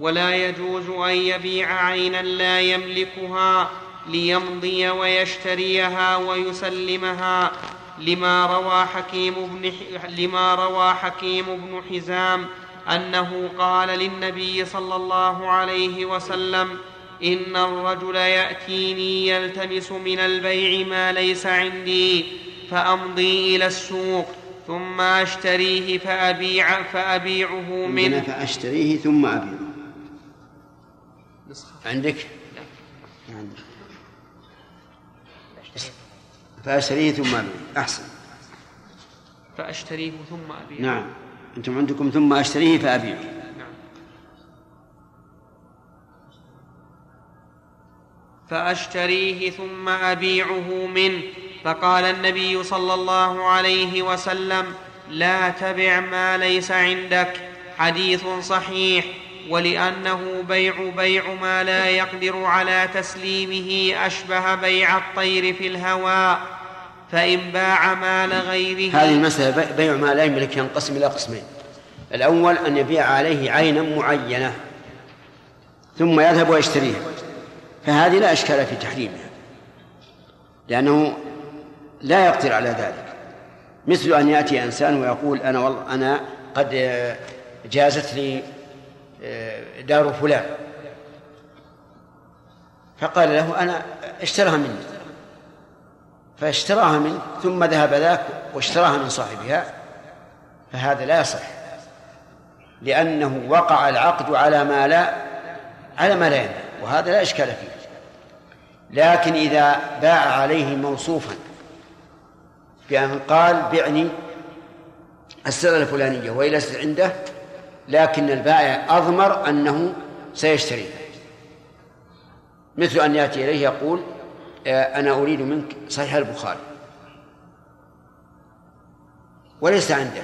C: ولا يجوز أن يبيع عينا لا يملكها ليمضي ويشتريها ويسلمها لما روى حكيم بن لما روى حكيم بن حزام أنه قال للنبي صلى الله عليه وسلم إن الرجل يأتيني يلتمس من البيع ما ليس عندي فأمضي إلى السوق. ثم أشتريه فابيع فأبيعه
A: عندنا
C: منه.
A: فأشتريه ثم أبيعه. عندك؟ عندك. فأشتريه ثم أبيعه. أحسن.
C: فأشتريه ثم أبيعه.
A: نعم. أنتم عندكم ثم أشتريه فأبيعه.
C: نعم. فأشتريه ثم أبيعه منه. فقال النبي صلى الله عليه وسلم لا تبع ما ليس عندك حديث صحيح ولأنه بيع بيع ما لا يقدر على تسليمه أشبه بيع الطير في الهواء فإن باع مال غيره
A: هذه المسألة بي- بيع ما لا يملك ينقسم إلى قسمين. الأول أن يبيع عليه عينا معينة ثم يذهب ويشتريها فهذه لا إشكال في تحريمها لأنه لا يقدر على ذلك. مثل أن يأتي إنسان ويقول أنا والله أنا قد آه، جازت لي آه، دار فلان. فقال له أنا اشتراها مني. فاشتراها منه ثم ذهب ذاك واشتراها من صاحبها. فهذا لا يصح لأنه وقع العقد على ما لا على ما لا وهذا لا إشكال فيه. لكن إذا باع عليه موصوفا بأن قال بعني السلة الفلانية وهي ليست عنده لكن البائع أضمر أنه سيشتريها مثل أن يأتي إليه يقول آه، أنا أريد منك صحيح البخاري. وليس عنده.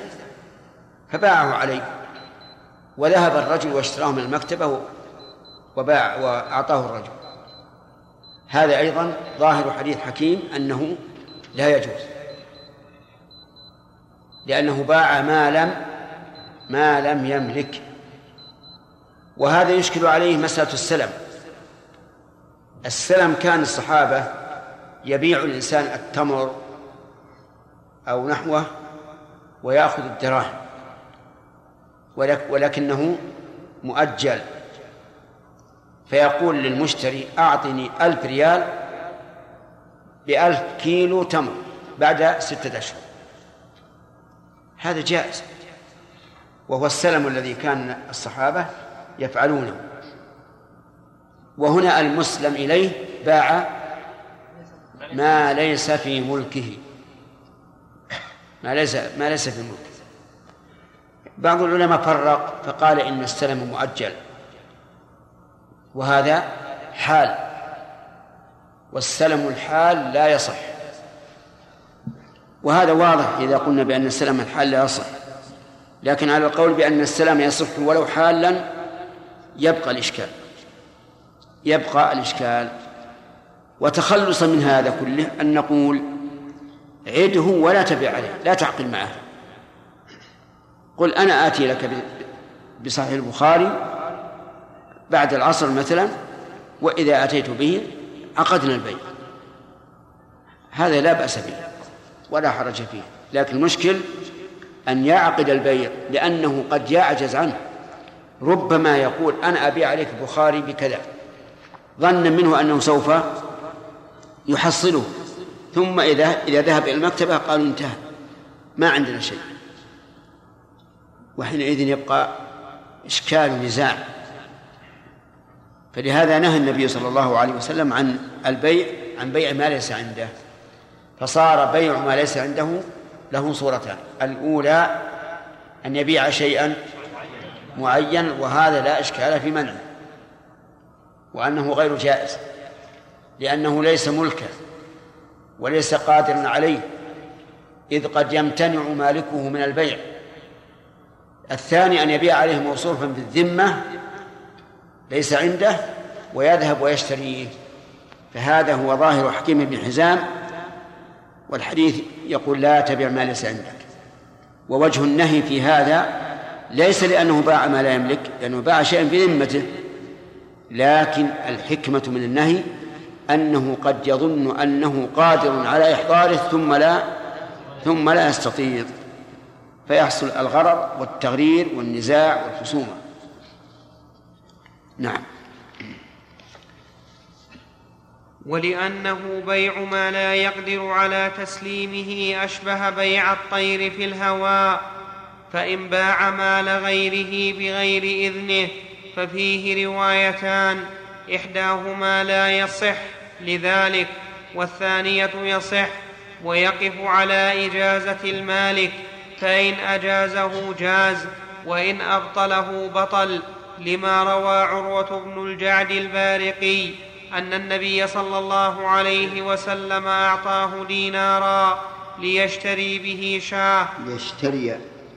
A: فباعه عليه. وذهب الرجل واشتراه من المكتبة وباع وأعطاه الرجل. هذا أيضا ظاهر حديث حكيم أنه لا يجوز. لأنه باع ما لم ما لم يملك. وهذا يشكل عليه مسألة السلم. السلم كان الصحابة يبيع الإنسان التمر أو نحوه ويأخذ الدراهم. ولكنه مؤجل. فيقول للمشتري أعطني ألف ريال بألف كيلو تمر بعد ستة أشهر. هذا جائز. وهو السلم الذي كان الصحابة يفعلونه. وهنا المسلم إليه باع ما ليس في ملكه. ما ليس ما ليس في ملكه. بعض العلماء فرق فقال إن السلم مؤجل. وهذا حال. والسلم الحال لا يصح. وهذا واضح إذا قلنا بأن السلم الحال لا يصح. لكن على القول بأن السلام يصح ولو حالا يبقى الإشكال. يبقى الإشكال. وتخلصا من هذا كله أن نقول عده ولا تبع عليه لا تعقل معه. قل أنا آتي لك بصحيح البخاري بعد العصر مثلا وإذا أتيت به عقدنا البيع. هذا لا بأس به. ولا حرج فيه. لكن المشكل أن يعقد البيع لأنه قد يعجز عنه ربما يقول أنا أبيع عليك البخاري بكذا. ظنا منه أنه سوف يحصله. ثم إذا إذا ذهب إلى المكتبة قالوا انتهى. ما عندنا شيء. وحينئذ يبقى إشكال نزاع. فلهذا نهى النبي صلى الله عليه وسلم عن البيع عن بيع ما ليس عنده. فصار بيع ما ليس عنده له صورتان. الأولى أن يبيع شيئا معين وهذا لا إشكال في منعه وأنه غير جائز لأنه ليس ملكا وليس قادرا عليه إذ قد يمتنع مالكه من البيع. الثاني أن يبيع عليه موصوفا بالذمة ليس عنده ويذهب ويشتريه. فهذا هو ظاهر حكيم بن حزام والحديث يقول لا تبع ما ليس عندك. ووجه النهي في هذا ليس لأنه باع ما لا يملك لأنه باع شيئا في ذمته لكن الحكمة من النهي أنه قد يظن أنه قادر على إحضاره ثم لا ثم لا يستطيع. فيحصل الغرر والتغرير والنزاع والخصومة. نعم.
C: ولأنه بيع ما لا يقدر على تسليمه أشبه بيع الطير في الهواء فإن باع مال غيره بغير إذنه ففيه روايتان إحداهما لا يصح لذلك والثانية يصح ويقف على إجازة المالك فإن أجازه جاز وإن أبطله بطل لما روى عروة بن الجعد البارقي أن النبي صلى الله عليه وسلم أعطاه دينارا ليشتري به شاة.
A: ليشتري.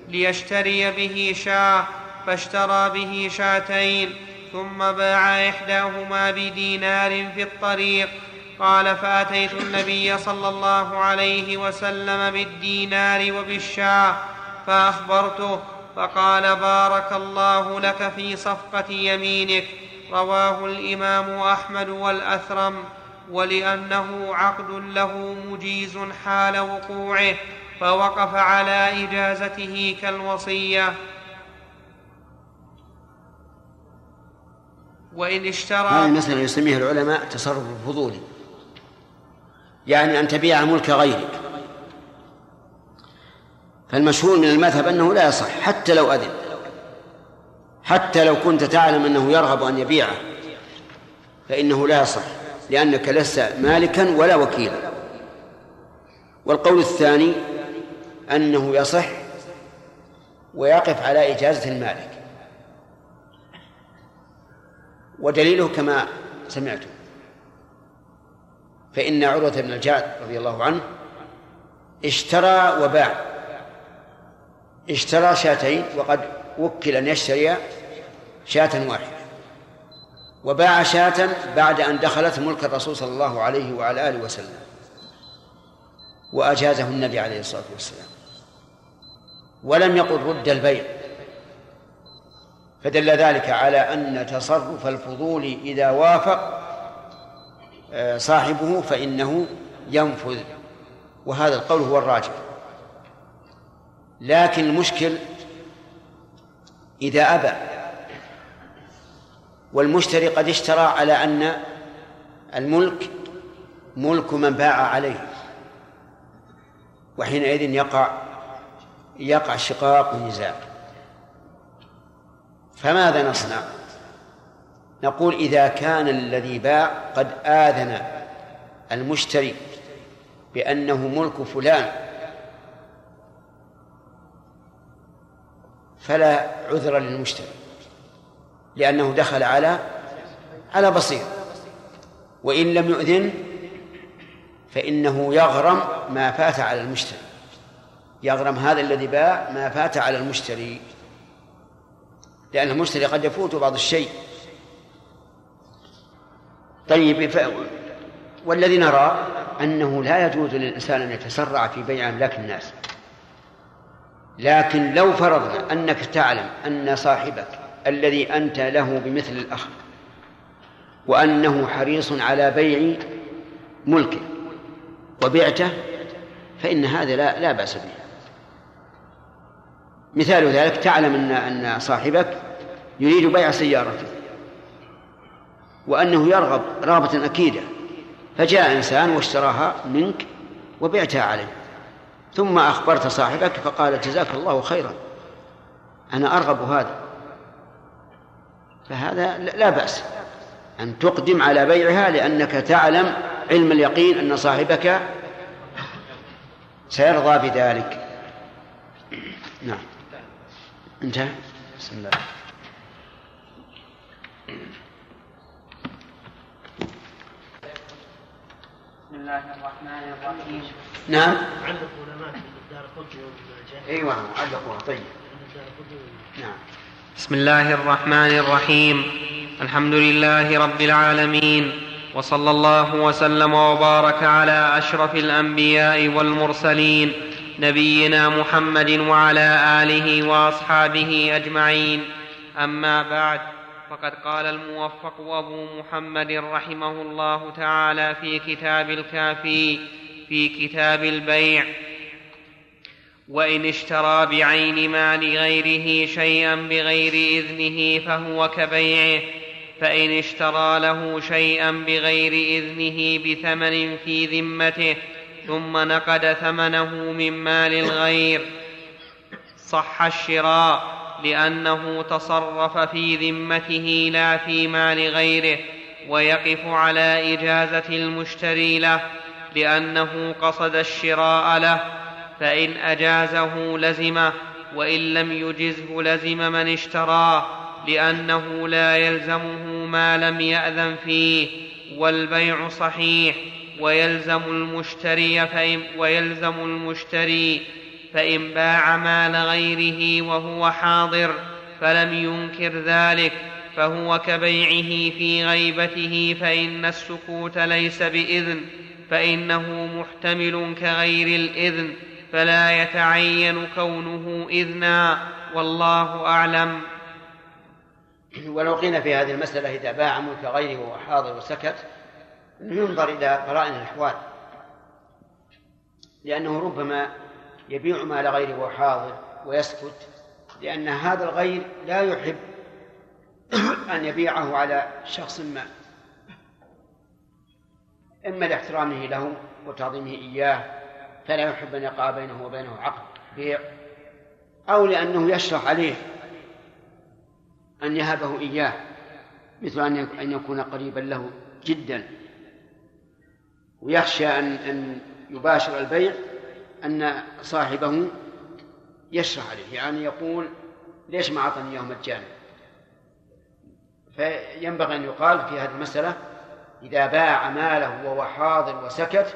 C: ليشتري به شاة فاشترى به شاتين ثم باع إحداهما بدينار في الطريق. قال فأتيت النبي صلى الله عليه وسلم بالدينار وبالشاة فأخبرته فقال بارك الله لك في صفقة يمينك. رواه الإمام أحمد والأثرم ولأنه عقد له مجيز حال وقوعه فوقف على إجازته كالوصية. وإن اشترى
A: هذه المسألة يسميها العلماء تصرف الفضولي يعني أن تبيع ملك غيرك. فالمشهور من المذهب أنه لا يصح حتى لو أذن. حتى لو كنت تعلم أنه يرغب أن يبيعه فإنه لا يصح لأنك لست مالكا ولا وكيلا. والقول الثاني أنه يصح ويقف على إجازة المالك. ودليله كما سمعتم فإن عروة بن الجعد رضي الله عنه اشترى وباع اشترى شاتين وقد وكل أن يشتري شاة واحدة. وباع شاة بعد أن دخلت ملك الرسول صلى الله عليه وعلى آله وسلم. وأجازه النبي عليه الصلاة والسلام. ولم يقل رد البيع. فدل ذلك على أن تصرف الفضول إذا وافق آه، صاحبه فإنه ينفذ. وهذا القول هو الراجح. لكن المشكل إذا أبى والمشتري قد اشترى على أن الملك ملك من باع عليه. وحينئذ يقع يقع شقاق ونزاع فماذا نصنع؟ نقول إذا كان الذي باع قد آذن المشتري بأنه ملك فلان. فلا عذر للمشتري. لأنه دخل على على بصير. وإن لم يؤذن فإنه يغرم ما فات على المشتري. يغرم هذا الذي باع ما فات على المشتري. لأن المشتري قد يفوت بعض الشيء. طيب ف... والذي نرى أنه لا يجوز للإنسان أن يتسرع في بيع أملاك الناس. لكن لو فرضنا أنك تعلم أن صاحبك الذي أنت له بمثل الأخ وأنه حريص على بيع ملكه وبعته فإن هذا لا لا بأس به. مثال ذلك تعلم أن أن صاحبك يريد بيع سيارته وأنه يرغب رغبة أكيدة فجاء إنسان واشتراها منك وبعتها عليه. ثم أخبرت صاحبك فقال جزاك الله خيرا. أنا أرغب هذا فهذا لا بأس. أن تقدم على بيعها لأنك تعلم علم اليقين أن صاحبك سيرضى بذلك. نعم. انتهى. بسم الله.
C: بسم الله الرحمن الرحيم.
A: نعم.
B: عندك علماء في الدار وابن
A: إيوه علقوها طيب. نعم.
C: بسم الله الرحمن الرحيم. الحمد لله رب العالمين وصلى الله وسلم وبارك على أشرف الأنبياء والمرسلين نبينا محمد وعلى آله وأصحابه أجمعين. أما بعد فقد قال الموفق أبو محمد رحمه الله تعالى في كتاب الكافي في كتاب البيع وإن اشترى بعين مال غيره شيئا بغير إذنه فهو كبيعه فإن اشترى له شيئا بغير إذنه بثمن في ذمته ثم نقد ثمنه من مال الغير. صح الشراء لأنه تصرف في ذمته لا في مال غيره ويقف على إجازة المشتري له لأنه قصد الشراء له. فإن أجازه لزمه وإن لم يجزه لزم من اشتراه لأنه لا يلزمه ما لم يأذن فيه والبيع صحيح ويلزم المشتري فإن ويلزم المشتري فإن باع مال غيره وهو حاضر فلم ينكر ذلك فهو كبيعه في غيبته فإن السكوت ليس بإذن فإنه محتمل كغير الإذن. فلا يتعين كونه إذنا والله أعلم.
A: ولو قيل في هذه المسألة إذا باع ملك غيره وهو حاضر وسكت ينظر إلى قرائن الأحوال. لأنه ربما يبيع مال غيره وهو حاضر ويسكت لأن هذا الغير لا يحب أن يبيعه على شخص ما. إما لاحترامه له وتعظيمه إياه فلا يحب أن يقع بينه وبينه عقد بيع أو لأنه يشرح عليه أن يهبه إياه مثل أن يكون قريبا له جدا. ويخشى أن أن يباشر البيع أن صاحبه يشرح عليه يعني يقول ليش ما أعطني إياه مجانا؟ فينبغي أن يقال في هذه المسألة إذا باع ماله وهو حاضر وسكت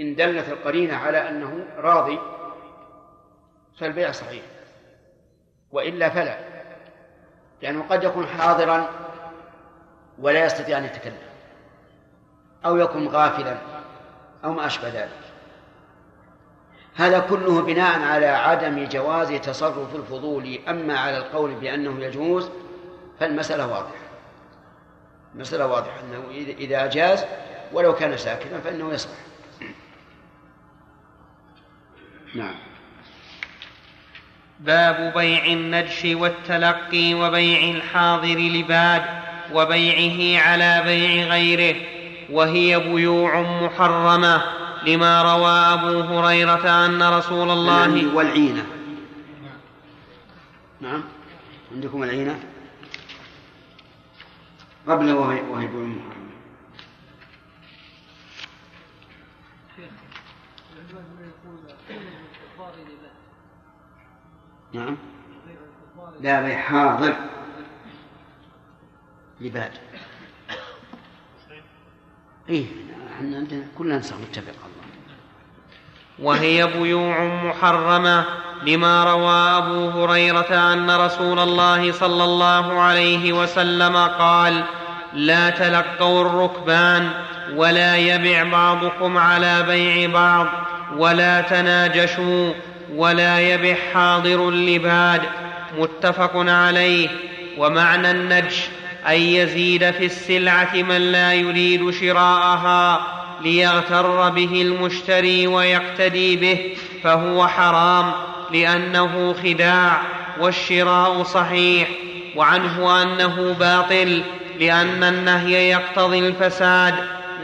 A: إن دلت القرينة على أنه راضي فالبيع صحيح. وإلا فلا لأنه قد يكون حاضرا ولا يستطيع أن يتكلم أو يكون غافلا أو ما أشبه ذلك. هذا كله بناء على عدم جواز تصرف الفضول. أما على القول بأنه يجوز فالمسألة واضحة. المسألة واضحة أنه إذا جاز ولو كان ساكنا فإنه يصلح نعم.
C: باب بيع النجش والتلقي وبيع الحاضر لباد وبيعه على بيع غيره وهي بيوع محرمة لما روى أبو هريرة أن رسول الله
A: والعينة. نعم. عندكم العينة؟ قبل وهي وهي بيوع محرمة. نعم. لا بيع حاضر. لباد. إيه إحنا عندنا كلنا نسخ نتفق الله.
C: وهي بيوع محرمة لما روى أبو هريرة أن رسول الله صلى الله عليه وسلم قال لا تلقوا الركبان ولا يبع بعضكم على بيع بعض ولا تناجشوا ولا يبع حاضر لباد متفق عليه. ومعنى النجش أن يزيد في السلعة من لا يريد شراءها ليغتر به المشتري ويقتدي به فهو حرام لأنه خداع والشراء صحيح. وعنه أنه باطل لأن النهي يقتضي الفساد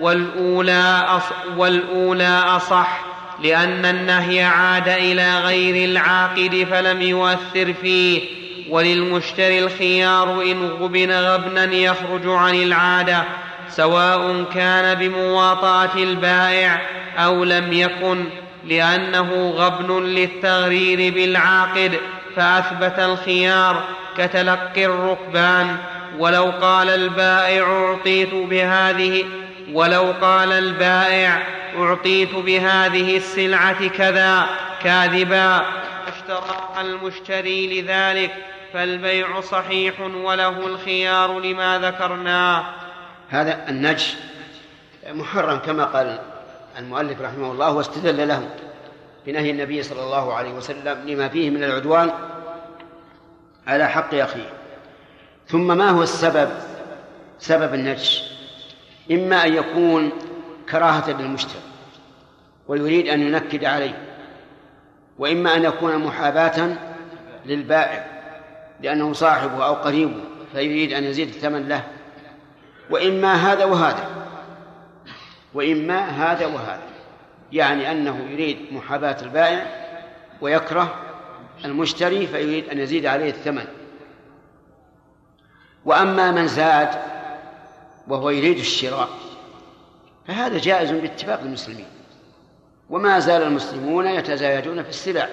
C: والأولى, أص والأولى أصح. لأن النهي عاد إلى غير العاقد فلم يؤثر فيه. وللمشتري الخيار إن غبن غبنا يخرج عن العادة سواء كان بمواطأة البائع أو لم يكن لأنه غبن للتغرير بالعاقد فأثبت الخيار كتلقي الركبان. ولو قال البائع أعطيت بهذه ولو قال البائع أعطيت بهذه السلعة كذا كاذبا. اشتراها المشتري لذلك فالبيع صحيح وله الخيار لما ذكرناه
A: هذا النجش محرم كما قال المؤلف رحمه الله واستدل له بنهي النبي صلى الله عليه وسلم لما فيه من العدوان على حق أخيه. ثم ما هو السبب؟ سبب النجش. إما أن يكون كراهة للمشتري ويريد أن ينكد عليه وإما أن يكون محاباة للبائع لأنه صاحبه أو قريبه فيريد أن يزيد الثمن له وإما هذا وهذا وإما هذا وهذا يعني أنه يريد محاباة البائع ويكره المشتري فيريد أن يزيد عليه الثمن. وأما من زاد وهو يريد الشراء فهذا جائز باتفاق المسلمين. وما زال المسلمون يتزايدون في السلع.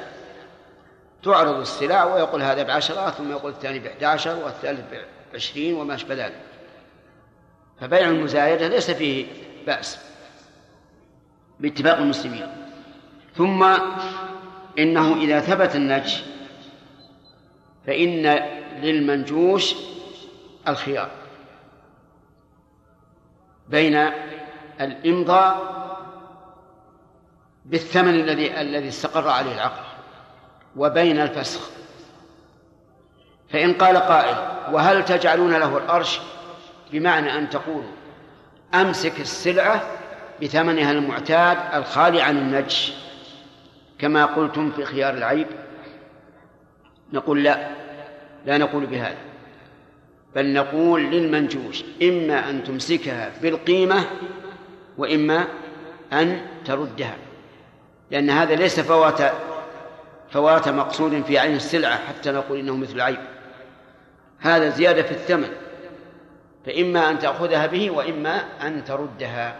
A: تعرض السلع ويقول هذا بعشرة ثم يقول الثاني بإحدى عشر والثالث بعشرين وما أشبه ذلك. فبيع المزايدة ليس فيه بأس باتفاق المسلمين. ثم إنه إذا ثبت النجش فإن للمنجوش الخيار. بين الإمضاء بالثمن الذي الذي استقر عليه العقد وبين الفسخ. فإن قال قائل وهل تجعلون له الأرش؟ بمعنى أن تقولوا أمسك السلعة بثمنها المعتاد الخالي عن النجش. كما قلتم في خيار العيب نقول لا لا نقول بهذا. بل نقول للمنجوش إما أن تمسكها بالقيمة وإما أن تردها لأن هذا ليس فوات فوات مقصود في عين السلعة حتى نقول إنه مثل العيب هذا زيادة في الثمن فإما أن تأخذها به وإما أن تردها.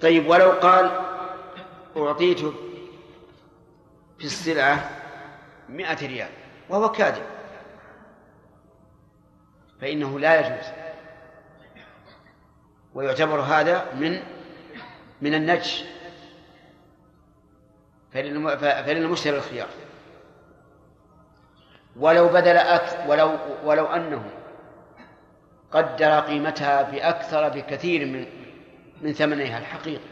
A: طيب ولو قال أعطيت في السلعة مئة ريال وهو كاذب فإنه لا يجوز. ويعتبر هذا من من النجش. فللمشتري الخيار. ولو بدل أكثر ولو ولو أنه قدر قيمتها بأكثر بكثير من من ثمنها الحقيقي.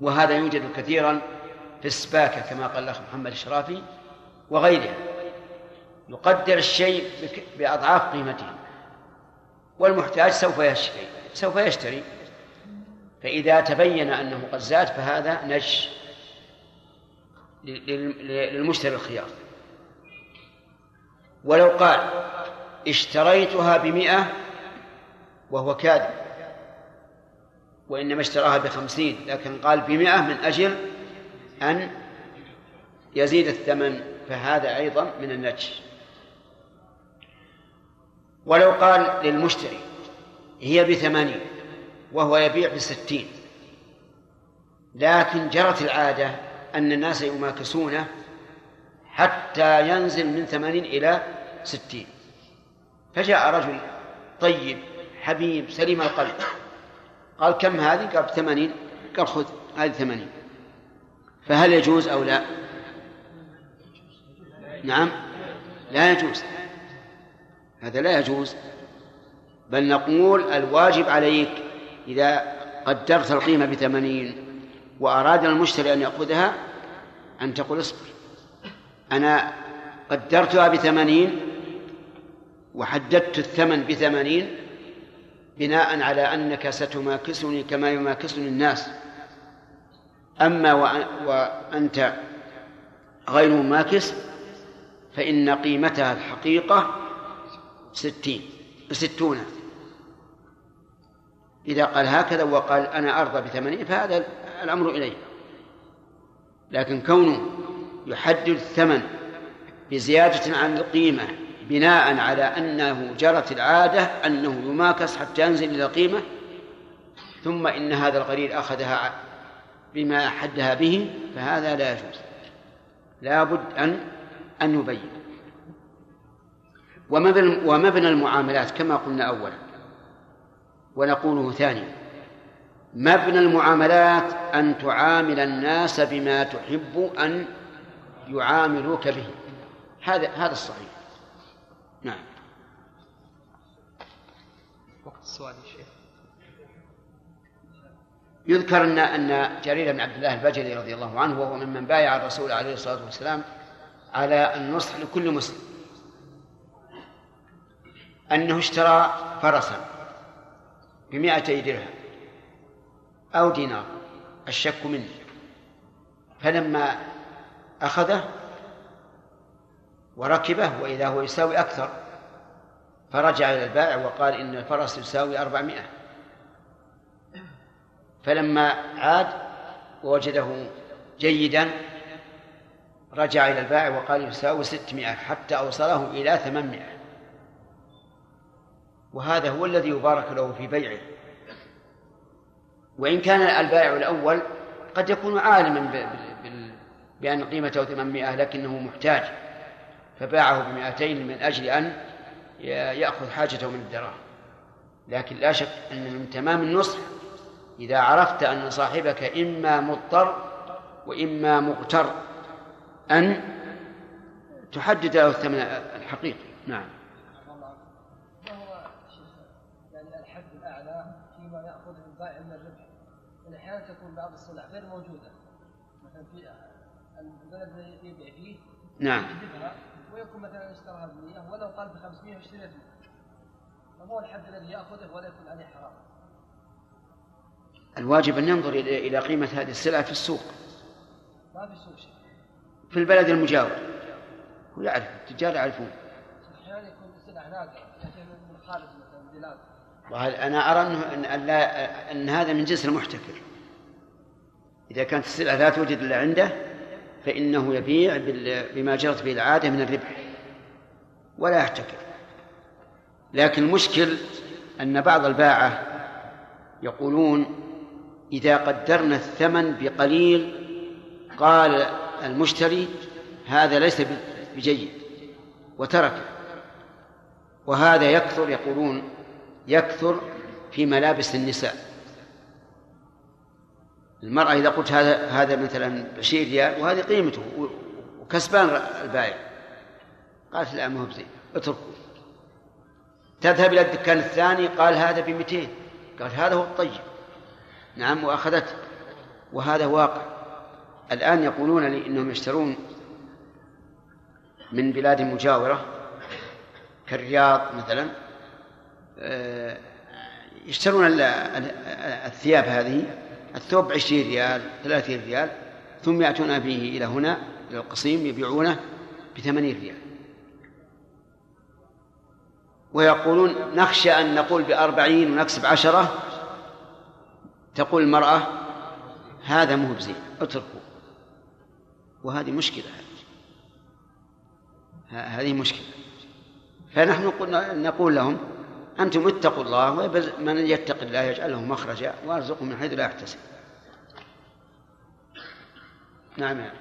A: وهذا يوجد كثيرا في السباكة كما قال الأخ محمد الشرافي وغيرها. يقدر الشيء بأضعاف قيمته. والمحتاج سوف يشتري سوف يشتري. فإذا تبين أنه قد زاد فهذا نج للمشتري الخيار. ولو قال اشتريتها بمئة وهو كاذب وإنما اشتراها بخمسين لكن قال بمئة من أجل أن يزيد الثمن فهذا أيضا من النجش ولو قال للمشتري هي بثمانين وهو يبيع بستين. لكن جرت العادة أن الناس يماكسونه حتى ينزل من ثمانين إلى ستين. فجاء رجل طيب حبيب سليم القلب. قال كم هذه؟ قال بثمانين. قال خذ هذه ثمانين. فهل يجوز أو لا؟ نعم. لا يجوز. هذا لا يجوز. بل نقول الواجب عليك إذا قدرت القيمة بثمانين وأراد المشتري أن يأخذها أن تقول اصبر. أنا قدرتها بثمانين وحددت الثمن بثمانين بناء على أنك ستماكسني كما يماكسني الناس. أما وأنت غير مماكس فإن قيمتها الحقيقة ستين ستون. إذا قال هكذا وقال أنا أرضى بثمانين فهذا الأمر إليه. لكن كونه يحدد الثمن بزيادة عن القيمة بناء على أنه جرت العادة أنه يماكس حتى ينزل إلى القيمة ثم إن هذا القليل أخذها بما حدها به فهذا لا يجوز. لا بد أن أن يبين ومبنى المعاملات كما قلنا أولا. ونقوله ثانيا مبنى المعاملات أن تعامل الناس بما تحب أن يعاملوك به. هذا هذا الصحيح. نعم.
C: وقت السؤال يا شيخ.
A: يذكر أن أن جرير بن عبد الله البجلي رضي الله عنه وهو ممن بايع الرسول عليه الصلاة والسلام على النصح لكل مسلم. أنه اشترى فرسا بمائتي درهم أو دينار الشك منه. فلما أخذه وركبه وإذا هو يساوي أكثر فرجع إلى البائع وقال إن الفرس يساوي أربعمائة. فلما عاد ووجده جيدا رجع إلى البائع وقال يساوي ستمائة حتى أوصله إلى ثمانمائة. وهذا هو الذي يبارك له في بيعه. وإن كان البائع الأول قد يكون عالما بأن قيمته ثمانمائة لكنه محتاج فباعه بمائتين من أجل أن يأخذ حاجته من الدراهم. لكن لا شك أن من تمام النصح إذا عرفت أن صاحبك إما مضطر وإما مغتر أن تحدد له الثمن الحقيقي. نعم
E: ما هو يعني الحد الأعلى فيما يأخذه البائع من الربح أحيانا تكون بعض السلع غير موجودة. مثلا في البلد الذي يبيع فيه
A: نعم.
E: ويكون مثلا اشتراها ب 100 ولو قال ب 500 واشتريت فما هو الحد الذي يأخذه ولا يكون عليه حرام.
A: الواجب أن ينظر إلى قيمة هذه السلعة في السوق.
E: ما في سوق شيء.
A: في البلد المجاور. هو يعرف التجار يعرفون.
E: أحيانا يكون سلعه نادرة من خارج مثلا البلاد
A: أنه أن, أن, لا أن هذا من جنس المحتكر. إذا كانت السلعة لا توجد إلا عنده فإنه يبيع بما جرت به العادة من الربح. ولا يحتكر. لكن المشكل أن بعض الباعة يقولون إذا قدرنا الثمن بقليل قال المشتري هذا ليس بجيد وتركه. وهذا يكثر يقولون يكثر في ملابس النساء. المرأة إذا قلت هذا هذا مثلا 20 ريال وهذه قيمته وكسبان البائع. قالت لا ما هو بزين اتركه. تذهب إلى الدكان الثاني قال هذا ب 200 قال هذا هو الطيب. نعم وأخذته وهذا واقع. الآن يقولون لي إنهم يشترون من بلاد مجاورة كالرياض مثلا. آه، يشترون ال- ال- الثياب هذه. الثوب عشرين ريال ثلاثين ريال ثم يأتون به إلى هنا إلى القصيم يبيعونه بثمانين ريال. ويقولون نخشى أن نقول بأربعين ونكسب عشرة. تقول المرأة هذا مو بزين اتركوا وهذه مشكلة. هذه مشكلة. فنحن نقول لهم أنتم اتقوا الله ومن يتق الله يجعل له مخرجا ويرزقه من حيث لا يحتسب. نعم
B: يعني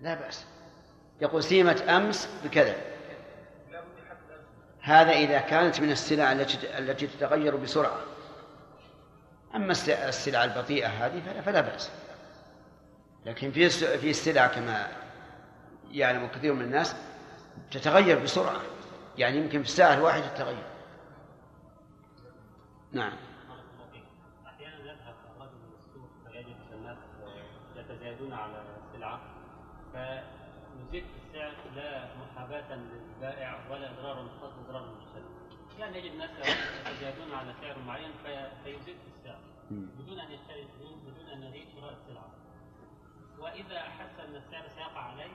A: لا بأس. يقول سيمة أمس بكذا. هذا إذا كانت من السلع التي التي تتغير بسرعة. أما الس- السلع البطيئة هذه فلا, بأس. لكن في في السلع كما يعلم كثير من الناس تتغير بسرعة. يعني يمكن في الساعة الواحدة تتغير. نعم.
G: أحيانا يذهب الرجل من السوق فيجد الناس يتزايدون على السلعه فيزيد في السعر لا محاباة للبائع ولا اضرارا خاص إضرار المشتري. يعني يجد الناس يتزايدون على سعر معين في- فيزيد في السعر. بدون أن يشتري بدون أن يريد شراء السلعة. وإذا أحس أن السعر سيقع عليه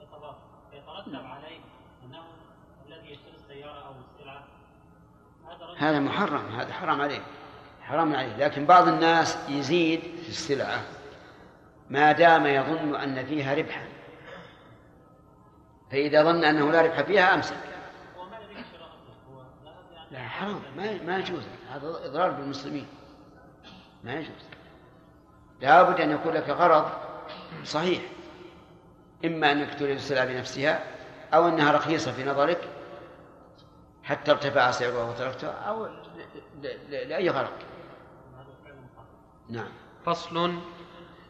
G: يتضرر يترتب عليه أنه الذي يشتري السيارة أو السلعة. هذا
A: هذا محرم هذا حرام عليه. حرام عليه. لكن بعض الناس يزيد في السلعة ما دام يظن أن فيها ربحا فإذا ظن أنه لا ربح فيها أمسك.
G: لا
A: لا حرام. ما ما يجوز. هذا إضرار بالمسلمين. ما يجوز. لابد أن يكون لك غرض صحيح. إما أنك تريد السلعة بنفسها أو أنها رخيصة في نظرك حتى ارتفع سعرها وتركتها أو لأي غرض. نعم.
C: فصل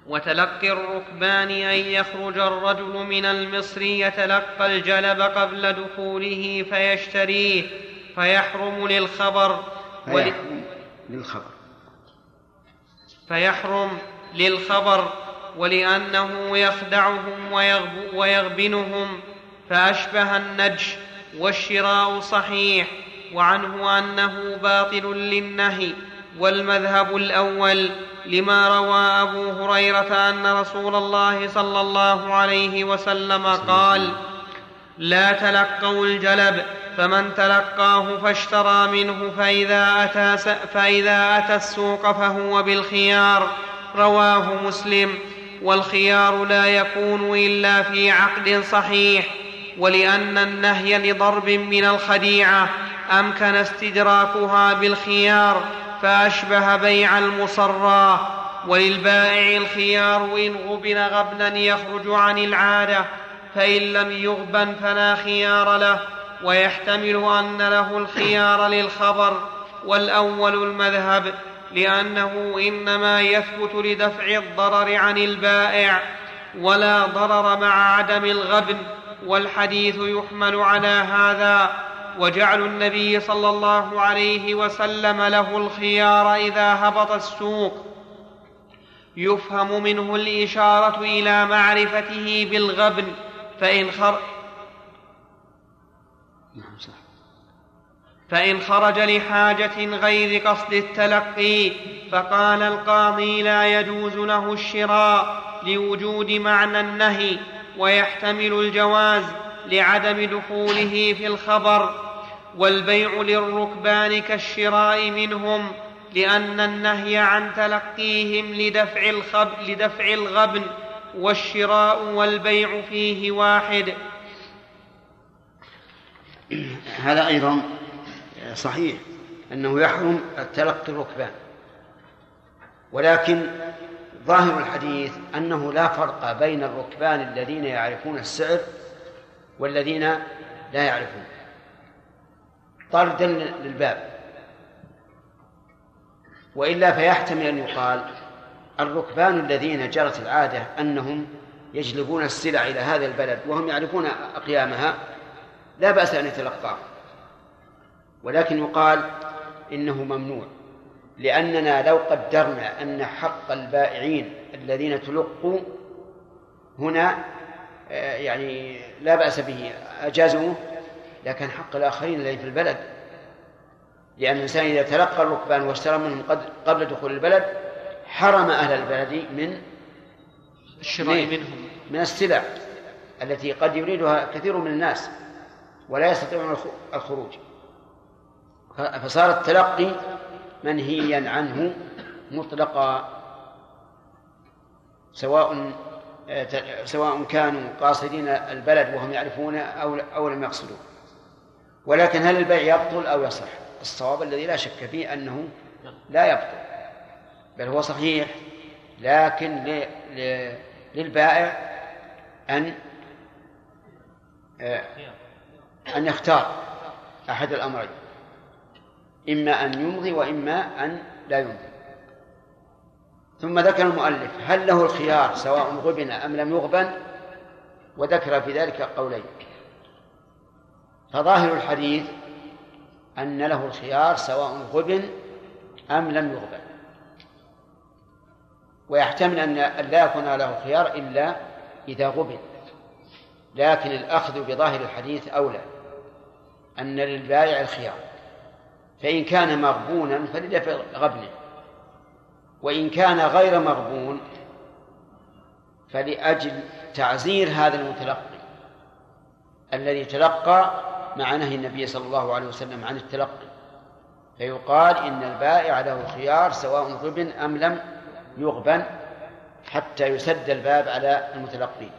C: وتلقي الركبان أن يخرج الرجل من المصر يتلقى الجلب قبل دخوله فيشتريه فيحرم للخبر ول...
A: فيحكم للخبر.
C: فيحرم للخبر ولأنه يخدعهم ويغب ويغبنهم فأشبه النجش والشراء صحيح وعنه أنه باطل للنهي والمذهب الأول لما روى أبو هريرة أن رسول الله صلى الله عليه وسلم قال لا تلقوا الجلب فمن تلقاه فاشترى منه فإذا أتى, فإذا أتى السوق فهو بالخيار. رواه مسلم. والخيار لا يكون إلا في عقد صحيح ولأن النهي لضرب من الخديعة أمكن استدراكها بالخيار فأشبه بيع المصرى وللبائع الخيار إن غبن غبنا يخرج عن العادة فإن لم يغبن فلا خيار له ويحتمل أن له الخيار للخبر والأول المذهب لأنه إنما يثبت لدفع الضرر عن البائع ولا ضرر مع عدم الغبن والحديث يحمل على هذا. وجعل النبي صلى الله عليه وسلم له الخيار إذا هبط السوق. يفهم منه الإشارة إلى معرفته بالغبن فإن خر
A: نعم
C: فإن خرج لحاجة غير قصد التلقي فقال القاضي لا يجوز له الشراء لوجود معنى النهي ويحتمل الجواز لعدم دخوله في الخبر. والبيع للركبان كالشراء منهم لأن النهي عن تلقيهم لدفع, الخب لدفع الغبن والشراء والبيع فيه واحد.
A: هذا أيضا صحيح أنه يحرم تلقي الركبان ولكن ظاهر الحديث أنه لا فرق بين الركبان الذين يعرفون السعر والذين لا يعرفون. طردا للباب. وإلا فيحتمل أن يقال الركبان الذين جرت العادة أنهم يجلبون السلع إلى هذا البلد وهم يعرفون أقيامها لا بأس أن يتلقاه. ولكن يقال إنه ممنوع لأننا لو قدرنا أن حق البائعين الذين تلقوا هنا آه، يعني لا بأس به. أجازوه لكن حق الآخرين الذين في البلد. لأن الإنسان إذا تلقى الركبان واشترى منهم قبل دخول البلد حرم أهل البلد من
C: الشراء منهم.
A: من السلع التي قد يريدها كثير من الناس ولا يستطيعون الخروج. فصار التلقي منهيا عنه مطلقا سواء سواء كانوا قاصدين البلد وهم يعرفون أو أو لم يقصدوا. ولكن هل البيع يبطل أو يصح؟ الصواب الذي لا شك فيه أنه لا يبطل. بل هو صحيح لكن للبائع أن آه، أن يختار أحد الأمرين إما أن يمضي وإما أن لا يمضي. ثم ذكر المؤلف هل له الخيار سواء غبن أم لم يغبن؟ وذكر في ذلك قولين. فظاهر الحديث أن له الخيار سواء غبن أم لم يغبن. ويحتمل أن لا يكون له خيار إلا إذا غبن. لكن الأخذ بظاهر الحديث أولى أن للبائع الخيار. فإن كان مغبونا فلدفع غبنه. وإن كان غير مغبون فلأجل تعزير هذا المتلقي الذي تلقى مع نهي النبي صلى الله عليه وسلم عن التلقي فيقال إن البائع له خيار سواء غبن أم لم يغبن حتى يسد الباب على المتلقين.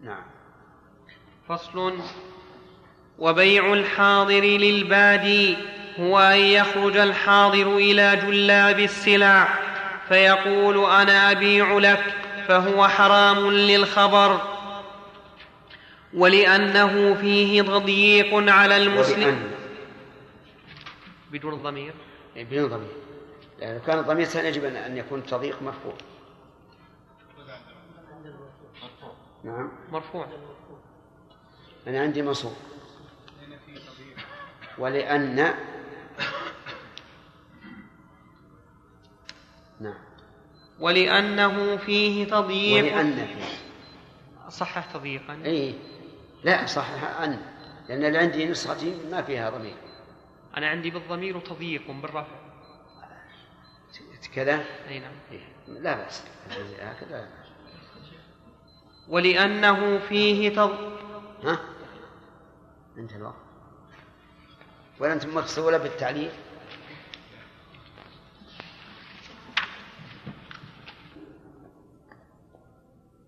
A: نعم.
C: فصل. وبيع الحاضر للبادي هو أن يخرج الحاضر إلى جلاب السلع فيقول أنا أبيع لك فهو حرام للخبر. ولأنه فيه تضييق على المسلم. بدون ضمير.
A: إيه، بدون ضمير. لأن لو كان الضمير يجب أن يكون تضييق مرفوع. نعم.
C: مرفوع.
A: أنا عندي منصوب. ولأن. نعم.
C: ولأنه فيه تضييق.
A: ولأن. فيه
C: صحح تضييقا.
A: أي لا صحح أن لأن اللي عندي نسختي ما فيها ضمير.
C: أنا عندي بالضمير تضييق بالرفع.
A: كذا؟
C: أي نعم.
A: إيه. لا بأس. هكذا.
C: ولأنه فيه تض...
A: ها؟ انتهى الوقت. ولا أنتم مغسولة بالتعليل؟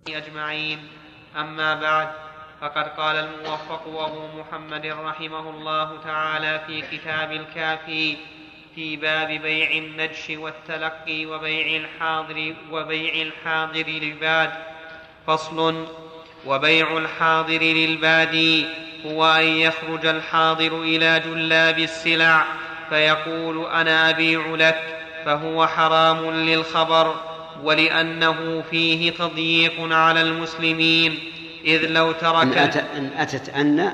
C: أجمعين. أما بعد. فقد قال الموفق أبو محمد رحمه الله تعالى في كتاب الكافي في باب بيع النجش والتلقي وبيع الحاضر وبيع الحاضر للباد. فصل وبيع الحاضر للبادي هو أن يخرج الحاضر إلى جلاب السلع فيقول أنا أبيع لك فهو حرام للخبر ولأنه فيه تضييق على المسلمين. إذ لو ترك
A: إن, أتى إن أتت أن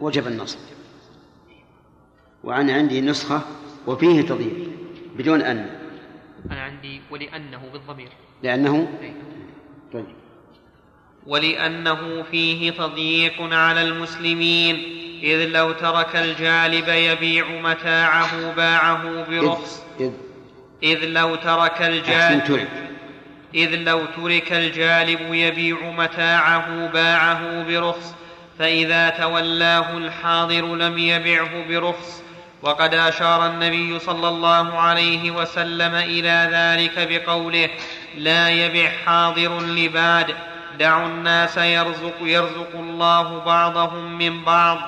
A: وجب النصب. وأنا عندي نسخة وفيه تضييق بدون أن.
C: أنا عندي ولأنه بالضمير.
A: لأنه؟ طيب.
C: ولأنه فيه تضييق على المسلمين إذ لو ترك الجالب يبيع متاعه باعه برخص.
A: إذ,
C: إذ لو ترك الجالب إذ لو ترك الجالب يبيع متاعه باعه برخص فإذا تولاه الحاضر لم يبعه برخص. وقد أشار النبي صلى الله عليه وسلم إلى ذلك بقوله لا يبع حاضر لباد دعوا الناس يرزق يرزق الله بعضهم من بعض.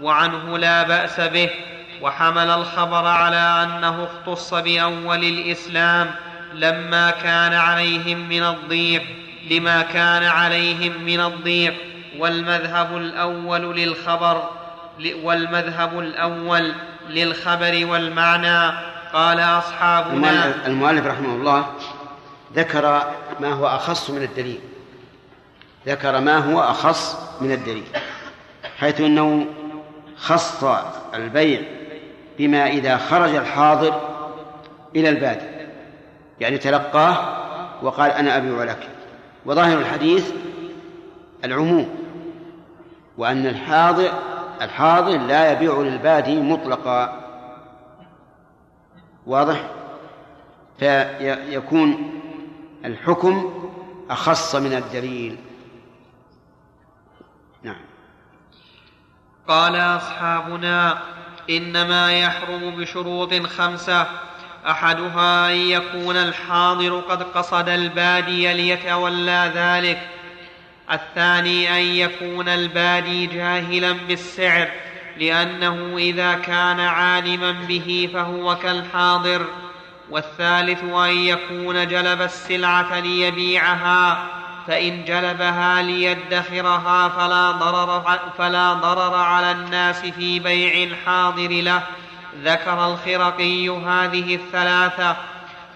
C: وعنه لا بأس به وحمل الخبر على أنه اختص بأول الإسلام. لما كان عليهم من الضيق لما كان عليهم من الضيق. والمذهب الأول للخبر والمذهب الأول للخبر والمعنى. قال أصحابنا
A: المؤلف- رحمه الله ذكر ما هو أخص من الدليل. ذكر ما هو أخص من الدليل حيث أنه خص البيع بما إذا خرج الحاضر إلى البادي يعني تلقاه وقال أنا أبيع لك. وظاهر الحديث العموم وأن الحاضر الحاضر لا يبيع للبادي مطلقا. واضح؟ فيكون الحكم أخص من الدليل. نعم.
C: قال أصحابنا إنما يحرم بشروط خمسة أحدها أن يكون الحاضر قد قصد البادي ليتولى ذلك. الثاني أن يكون البادي جاهلا بالسعر لأنه إذا كان عالما به فهو كالحاضر. والثالث أن يكون جلب السلعة ليبيعها فإن جلبها ليدخرها فلا ضرر, فلا ضرر على الناس في بيع الحاضر له. ذكر الخرقي هذه الثلاثة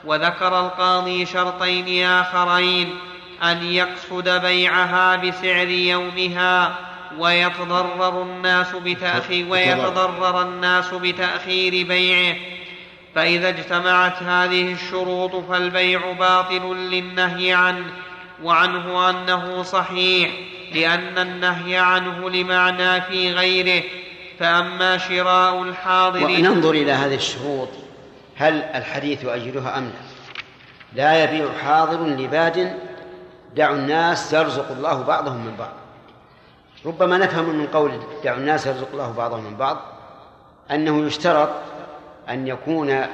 C: وذكر القاضي شرطين آخرين أن يقصد بيعها بسعر يومها ويتضرر الناس بتأخير ويتضرر الناس بتأخير بيعه. فإذا اجتمعت هذه الشروط فالبيع باطل للنهي عنه وعنه أنه صحيح لأن النهي عنه لمعنى في غيره. فأما شراء الحاضر
A: وننظر إلى هذه الشروط. هل الحديث يؤيدها أم لا؟ لا يبيع حاضر لباد. دعوا الناس يرزق الله بعضهم من بعض. ربما نفهم من قول دعوا الناس يرزق الله بعضهم من بعض أنه يشترط أن يكون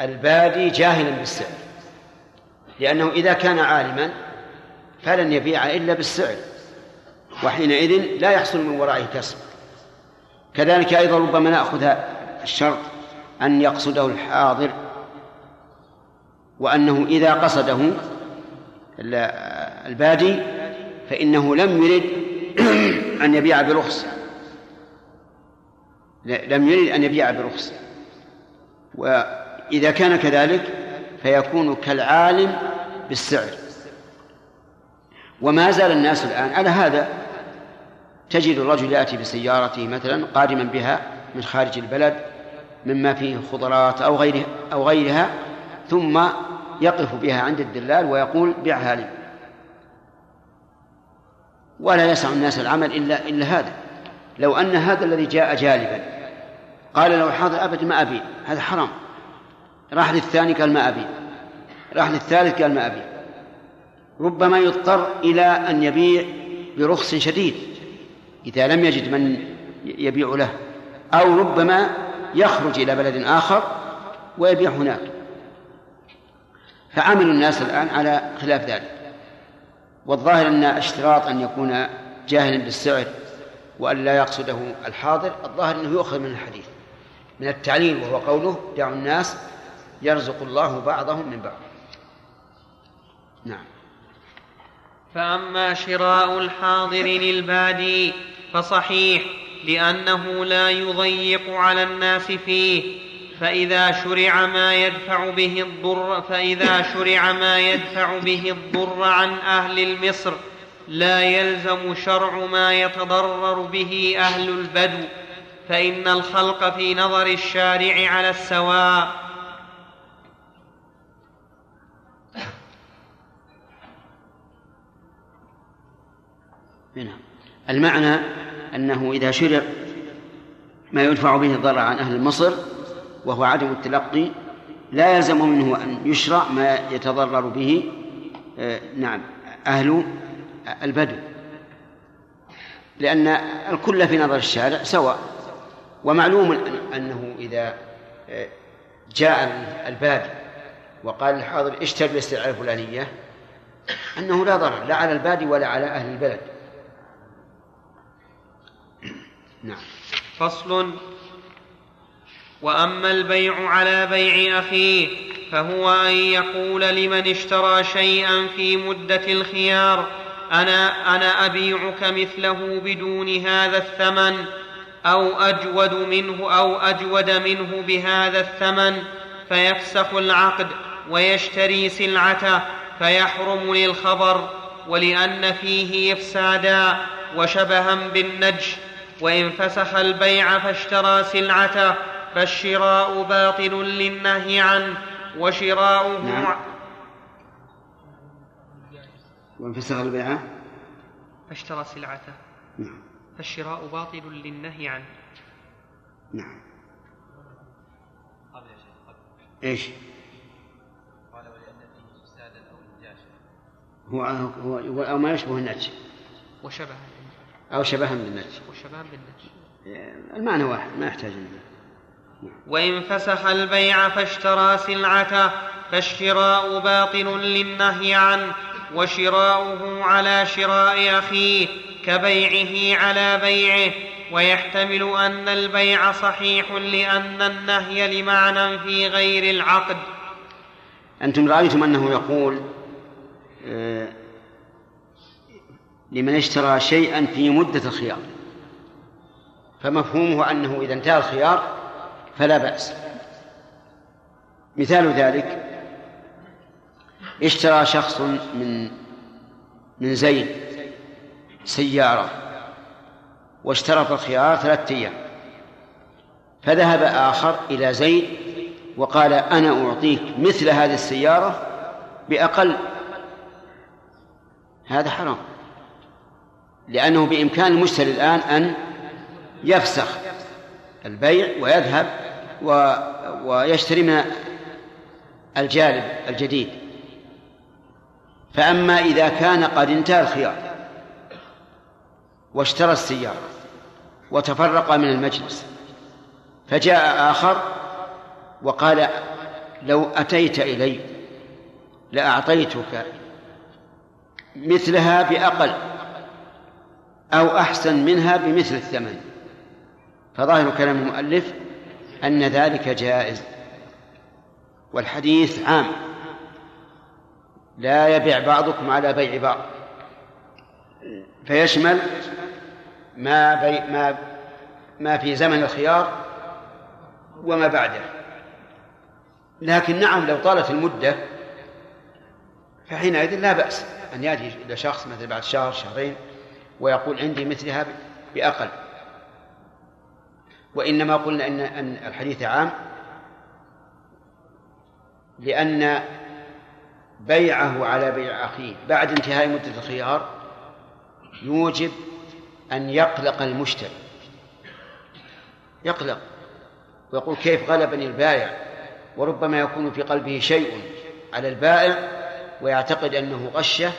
A: البادي جاهلا بالسعر. لأنه إذا كان عالما فلن يبيع إلا بالسعر وحينئذ لا يحصل من ورائه كسب كذلك أيضا ربما نأخذ الشرط أن يقصده الحاضر وأنه إذا قصده البادي فإنه لم يرد [clears throat] أن يبيع برخص لم يرد أن يبيع برخص وإذا كان كذلك فيكون كالعالم بالسعر. وما زال الناس الآن على هذا تجد الرجل يأتي بسيارته مثلا قادما بها من خارج البلد مما فيه خضرات أو غيرها أو غيرها ثم يقف بها عند الدلال ويقول بعها لي. ولا يسع الناس العمل إلا إلا هذا. لو أن هذا الذي جاء جالبا قال له حاضر أبد ما أبي هذا حرام. راح للثاني قال ما أبي. راح للثالث قال ما أبي. ربما يضطر إلى أن يبيع برخص شديد. إذا لم يجد من يبيع له أو ربما يخرج إلى بلد آخر ويبيع هناك. فعمل الناس الآن على خلاف ذلك. والظاهر أن اشتراط أن يكون جاهلا بالسعر وأن لا يقصده الحاضر الظاهر أنه يؤخذ من الحديث. من التعليل وهو قوله دعوا الناس يرزق الله بعضهم من بعض. نعم.
C: فأما شراء الحاضر للبادي فصحيح لأنه لا يضيق على الناس فيه فإذا شرع ما يدفع به الضر فإذا شرع ما يدفع به الضر عن أهل المصر لا يلزم شرع ما يتضرر به أهل البدو فإن الخلق في نظر الشارع على السواء
A: نعم المعنى أنه إذا شرع ما يدفع به الضرر عن أهل مصر وهو عدم التلقي لا يلزم منه أن يشرع ما يتضرر به آه، نعم أهل البدو. لأن الكل في نظر الشارع سواء. ومعلوم أنه إذا آه، جاء البادي وقال الحاضر اشتر بالاستدعاء الفلانية أنه لا ضرر لا على البادي ولا على أهل البلد. نعم.
C: فصل. وأما البيع على بيع أخيه فهو أن يقول لمن اشترى شيئا في مدة الخيار أنا أنا أبيعك مثله بدون هذا الثمن أو أجود منه أو أجود منه بهذا الثمن فيفسخ العقد ويشتري سلعته فيحرم للخبر ولأن فيه إفسادا وشبها بالنجش وإن فسخ البيع فاشترى سلعته فالشراء باطل للنهي عنه وشراؤه
A: نعم. وإن فسخ البيع؟
C: فاشترى سلعته
A: نعم.
C: فالشراء باطل للنهي عنه.
A: نعم. إيش؟
F: قال ولأن فيه إفسادا أو نجاشا
A: هو هو أو ما يشبه النج
C: وشبها
A: أو شبها بالنج
C: وشبها بالنجش
A: المعنى واحد ما يحتاج إلى
C: وإن فسخ البيع فاشترى سلعته فالشراء باطل للنهي عنه وشراؤه على شراء أخيه كبيعه على بيعه. ويحتمل أن البيع صحيح لأن النهي لمعنى في غير العقد.
A: أنتم رأيتم أنه يقول آه، لمن اشترى شيئا في مدة الخيار. فمفهومه أنه إذا انتهى الخيار فلا بأس. مثال ذلك اشترى شخص من من زيد سيارة واشترط الخيار ثلاثة أيام. فذهب آخر إلى زيد وقال أنا أعطيك مثل هذه السيارة بأقل. هذا حرام. لأنه بإمكان المشتري الآن أن يفسخ البيع ويذهب و... ويشتري من الجالب الجديد. فأما إذا كان قد انتهى الخيار واشترى السيارة وتفرق من المجلس فجاء آخر وقال لو أتيت إلي لأعطيتك مثلها بأقل. أو أحسن منها بمثل الثمن. فظاهر كلام المؤلف أن ذلك جائز. والحديث عام. لا يبيع بعضكم على بيع بعض. فيشمل ما بي ما ما في زمن الخيار وما بعده. لكن نعم لو طالت المدة فحينئذ لا بأس أن يأتي إلى شخص مثل بعد شهر شهرين ويقول عندي مثلها بأقل. وإنما قلنا إن أن الحديث عام لأن بيعه على بيع أخيه بعد انتهاء مدة الخيار يوجب أن يقلق المشتري. يقلق. ويقول كيف غلبني البائع؟ وربما يكون في قلبه شيء على البائع ويعتقد أنه غشه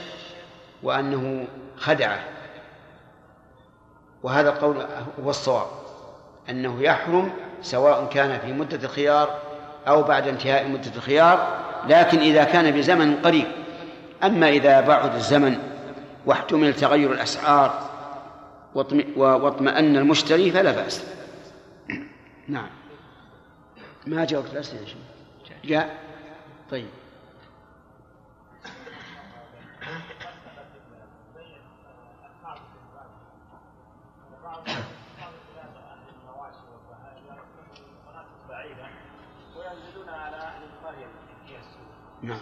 A: وأنه خدعه. وهذا القول هو الصواب أنه يحرم سواء كان في مدة الخيار أو بعد انتهاء مدة الخيار لكن إذا كان بزمن قريب. أما إذا بعد الزمن واحتمل تغير الأسعار واطمأن المشتري فلا بأس. نعم. ما جاوبت الأسئلة جاء؟ طيب. نعم.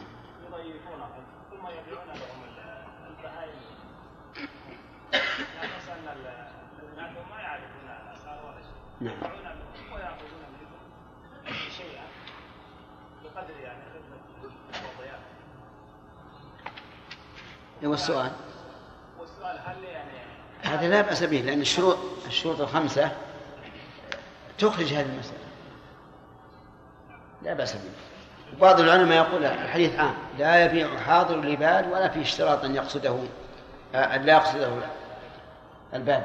B: يضيفونها ثم يبيعون لهم ال- البهائم عندهم ما يعرفون ولا شيء يدفعون منهم شيئا بقدر يعني الضيافه
A: والسؤال
B: والسؤال هل يعني
A: هذا لا بأس به لأن الشروط الشروط الخمسة تخرج هذه المسألة. لا بأس به. بعض العلماء يقول الحديث عام لا يبيع حاضر لباد ولا في اشتراط أن يقصده آه، أن لا يقصده الباد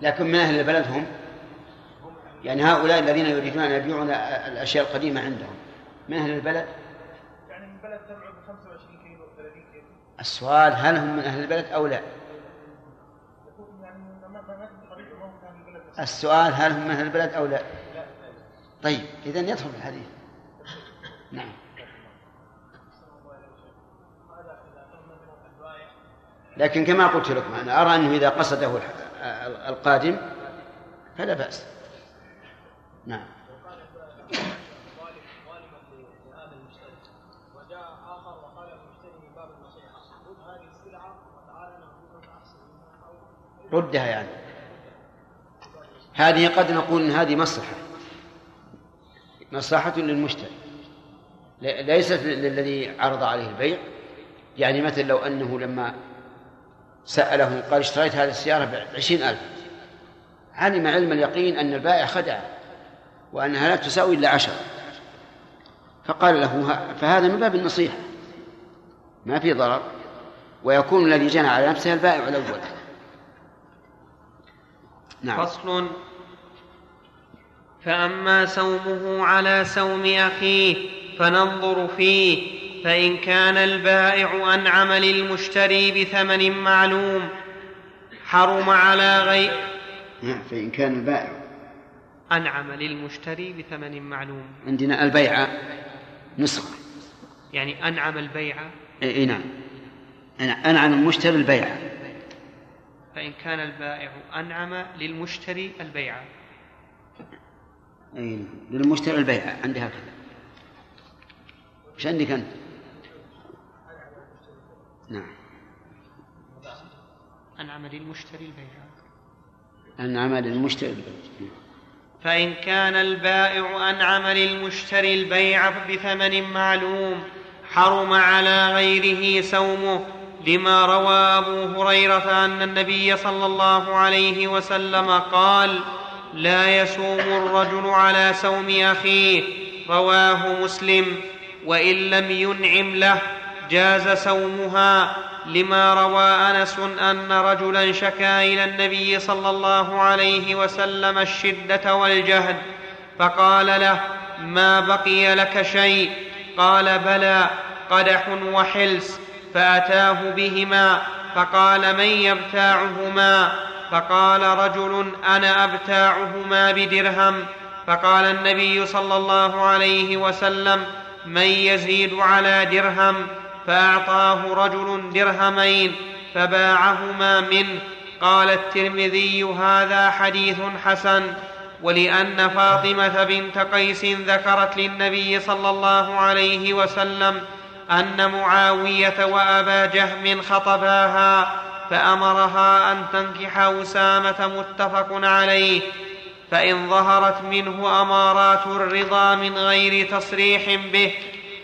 A: لكن من أهل البلد هم يعني هؤلاء الذين يريدون أن يبيعون الأشياء القديمة عندهم من أهل البلد؟
B: يعني من بلد تبعد 25 كيلو 30 كيلو.
A: السؤال هل هم من أهل البلد أو لا؟
B: يعني.
A: السؤال هل هم من أهل البلد أو لا؟ طيب إذا يدخل في الحديث. نعم. لكن كما قلت لكم أنا أرى أنه إذا قصده الح- القادم فلا بأس. نعم. ردها يعني. هذه قد نقول إن هذه مصلحة. مصلحة للمشتري ليست للذي عرض عليه البيع. يعني مثل لو أنه لما ساله قال اشتريت هذه السيارة بعشرين ألف. علم علم اليقين أن البائع خدع وأنها لا تساوي إلا عشرة. فقال له فهذا من باب النصيحة. ما في ضرر ويكون الذي جنى على نفسه البائع الأول. نعم.
C: فصل. فأما سومه على سوم أخيه فننظر فيه. فإن كان البائع أنعم للمشتري بثمن معلوم حرم على غير
A: نعم فإن كان البائع.
C: أنعم للمشتري بثمن معلوم.
A: عندنا البيع نسخة.
C: يعني أنعم البيع؟
A: إي نعم. أنعم المشتري البيع.
C: فإن كان البائع أنعم للمشتري البيع.
A: إي نعم. للمشتري البيع عندي هكذا. إيش عندك أنت؟ نعم.
C: أنعم للمشتري البيع.
A: أنعم للمشتري البيع.
C: فإن كان البائع أنعم للمشتري البيع بثمن معلوم حرم على غيره سومه لما روى أبو هريرة أن النبي صلى الله عليه وسلم قال لا يسوم الرجل على سوم أخيه رواه مسلم وإن لم ينعم له جاز سومها لما روى أنس أن رجلا شكا إلى النبي صلى الله عليه وسلم الشدة والجهد فقال له ما بقي لك شيء؟ قال بلى قدح وحلس فأتاه بهما فقال من يبتاعهما؟ فقال رجل أنا أبتاعهما بدرهم. فقال النبي صلى الله عليه وسلم من يزيد على درهم؟ فأعطاه رجل درهمين فباعهما منه. قال الترمذي هذا حديث حسن. ولأن فاطمة بنت قيس ذكرت للنبي صلى الله عليه وسلم أن معاوية وأبا جهم خطباها فأمرها أن تنكح أسامة متفق عليه. فإن ظهرت منه أمارات الرضا من غير تصريح به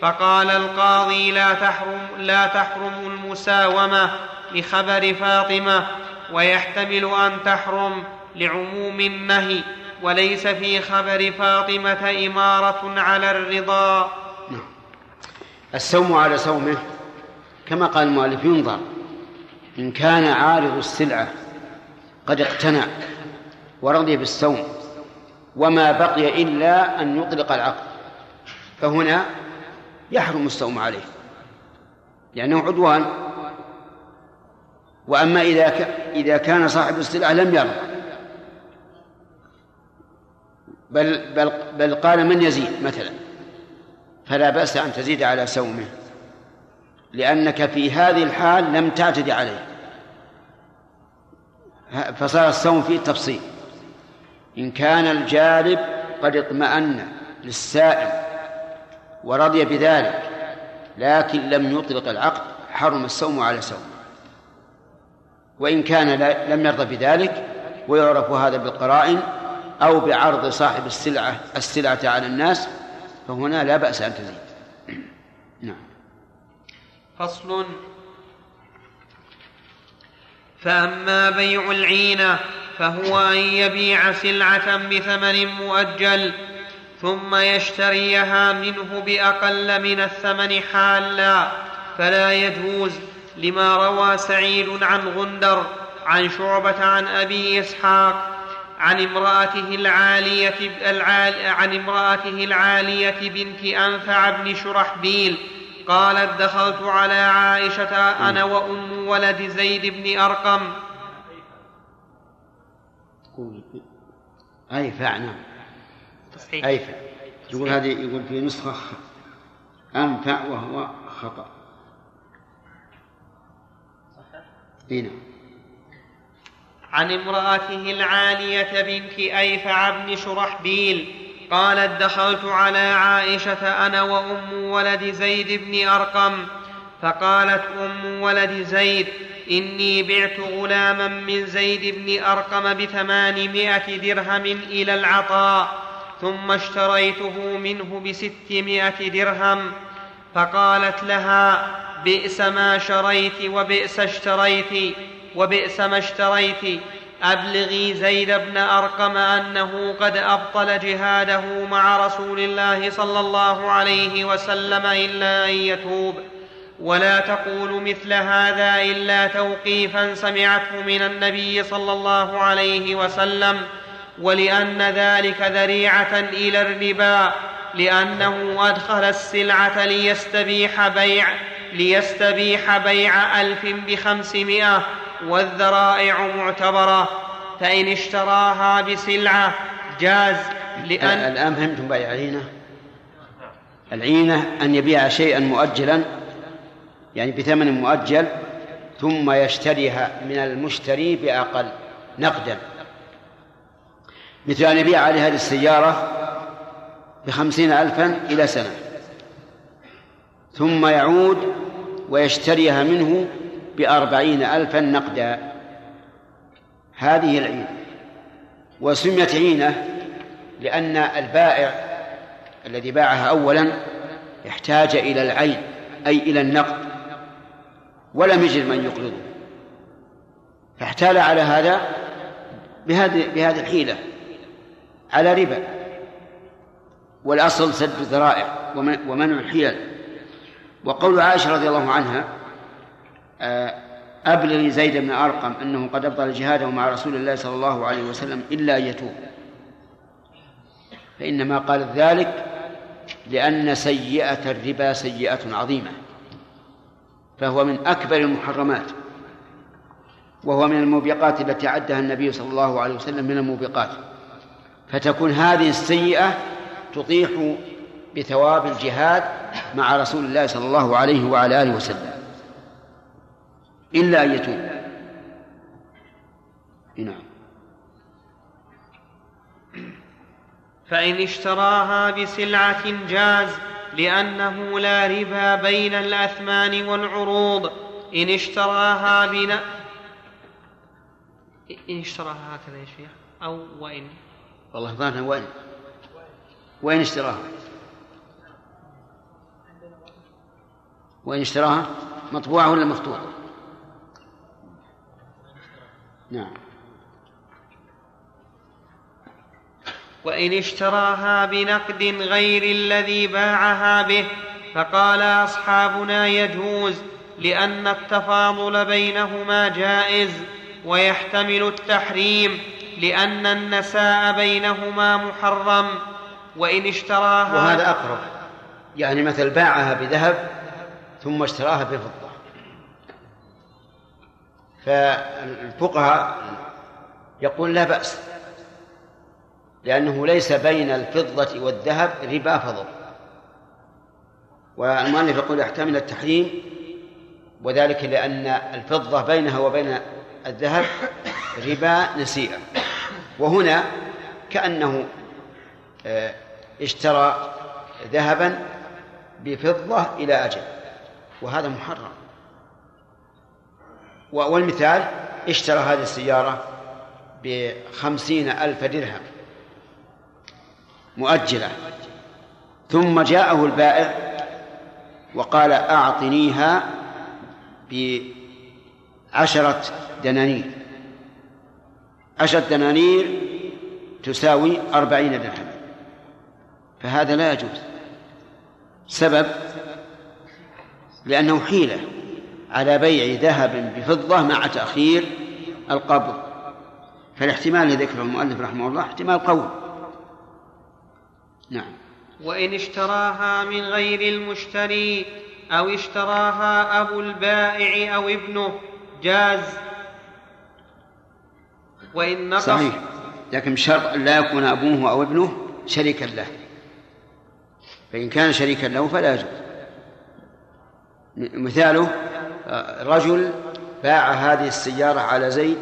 C: فقال القاضي لا تحرم لا تحرم المساومة لخبر فاطمة ويحتمل أن تحرم لعموم النهي وليس في خبر فاطمة إمارة على الرضا.
A: نعم. السوم على سومه كما قال المؤلف ينظر. إن كان عارض السلعة قد اقتنع ورضي بالسوم وما بقي إلا أن يطلق العقد. فهنا يحرم السوم عليه لأنه عدوان. وأما إذا. إذا كان صاحب السلعة لم يرضى بل بل بل قال من يزيد مثلا فلا بأس أن تزيد على سومه لأنك في هذه الحال لم تعتدي عليه. فصار الصوم فيه تفصيل. إن كان الجالب قد اطمأن للسائل ورضي بذلك لكن لم يطلق العقد حرم الصوم على سوم وإن كان لم يرضى بذلك ويعرف هذا بالقرائن أو بعرض صاحب السلعة السلعة على الناس فهنا لا بأس أن تزيد. [clears throat] نعم.
C: فصل. فأما بيع العينة فهو أن يبيع سلعة بثمن مؤجل. ثم يشتريها منه بأقل من الثمن حالا فلا يجوز لما روى سعيد عن غندر عن شعبة عن أبي إسحاق عن امرأته العالية العال عن امرأته العالية بنت أنفع بن شرحبيل قالت دخلت على عائشة أنا وأم ولد زيد بن أرقم.
A: أيفع نعم. أيفع يقول هذه يقول في نسخة أنفع وهو خطأ. هنا
C: عن امرأته العالية بنت أيفع بن شرحبيل قالت دخلت على عائشة أنا وأم ولد زيد بن أرقم. فقالت أم ولد زيد إني بعت غلاما من زيد بن أرقم بثمانمائة درهم إلى العطاء. ثم اشتريته منه بستمائة درهم فقالت لها بئس ما شريت وبئس اشتريت وبئس ما اشتريت أبلغي زيد بن أرقم أنه قد أبطل جهاده مع رسول الله صلى الله عليه وسلم إلا أن يتوب ولا تقول مثل هذا إلا توقيفا سمعته من النبي صلى الله عليه وسلم. ولأن ذلك ذريعة إلى الربا لأنه أدخل السلعة ليستبيح بيع ليستبيح بيع ألف بخمسمائة والذرائع معتبرة فإن اشتراها بسلعة جاز لأن
A: الآن فهمتم بيع العينة؟ العينة أن يبيع شيئا مؤجلا يعني بثمن مؤجل ثم يشتريها من المشتري بأقل نقدا. مثل أن يبيع عليه هذه السيارة بخمسين ألفا إلى سنة. ثم يعود ويشتريها منه بأربعين ألفا نقدا. هذه العينة. وسميت عينة لأن البائع الذي باعها أولا احتاج إلى العين أي إلى النقد ولم يجد من يقرضه. فاحتال على هذا بهذه بهذه الحيلة. على ربا. والأصل سد الذرائع ومنع الحيل. وقول عائشة رضي الله عنها آه، أبلغ زيد بن أرقم أنه قد أبطل جهاده مع رسول الله صلى الله عليه وسلم إلا أن يتوب. فإنما قالت ذلك لأن سيئة الربا سيئة عظيمة. فهو من أكبر المحرمات. وهو من الموبقات التي عدها النبي صلى الله عليه وسلم من الموبقات. فتكون هذه السيئة تطيح بثواب الجهاد مع رسول الله صلى الله عليه وعلى آله وسلم. إلا أن يتوب. نعم.
C: فإن اشتراها بسلعة جاز لأنه لا ربا بين الأثمان والعروض. إن اشتراها بنا إن اشتراها هكذا يا شيخ. أو وإن.
A: والله ظاهرها وين؟ وين اشتراها؟ وين اشتراها؟ مطبوعة ولا مخطوطة نعم.
C: وإن اشتراها بنقد غير الذي باعها به فقال أصحابنا يجوز لأن التفاضل بينهما جائز ويحتمل التحريم. لأن النساء بينهما محرم وإن اشتراها
A: وهذا أقرب. يعني مثل باعها بذهب ثم اشتراها بفضة. فالفقهاء يقول لا بأس لأنه ليس بين الفضة والذهب ربا فضل. والمؤلف يقول يحتمل التحريم وذلك لأن الفضة بينها وبين الذهب ربا نسيئة. وهنا كأنه آه، اشترى ذهبا بفضة إلى أجل وهذا محرم. والمثال اشترى هذه السيارة بخمسين ألف درهم مؤجلة ثم جاءه البائع وقال أعطنيها بعشرة دنانير. عشرة دنانير تساوي أربعين درهم. فهذا لا يجوز. سبب؟ لأنه حيلة على بيع ذهب بفضة مع تأخير القبض. فالاحتمال الذي ذكره المؤلف رحمه الله احتمال قوي. نعم.
C: وإن اشتراها من غير المشتري أو اشتراها أبو البائع أو ابنه جاز وإن نقص
A: صحيح. لكن بشرط أن لا يكون أبوه أو ابنه شريكا له. فإن كان شريكا له فلا يجوز. مثاله رجل باع هذه السيارة على زيد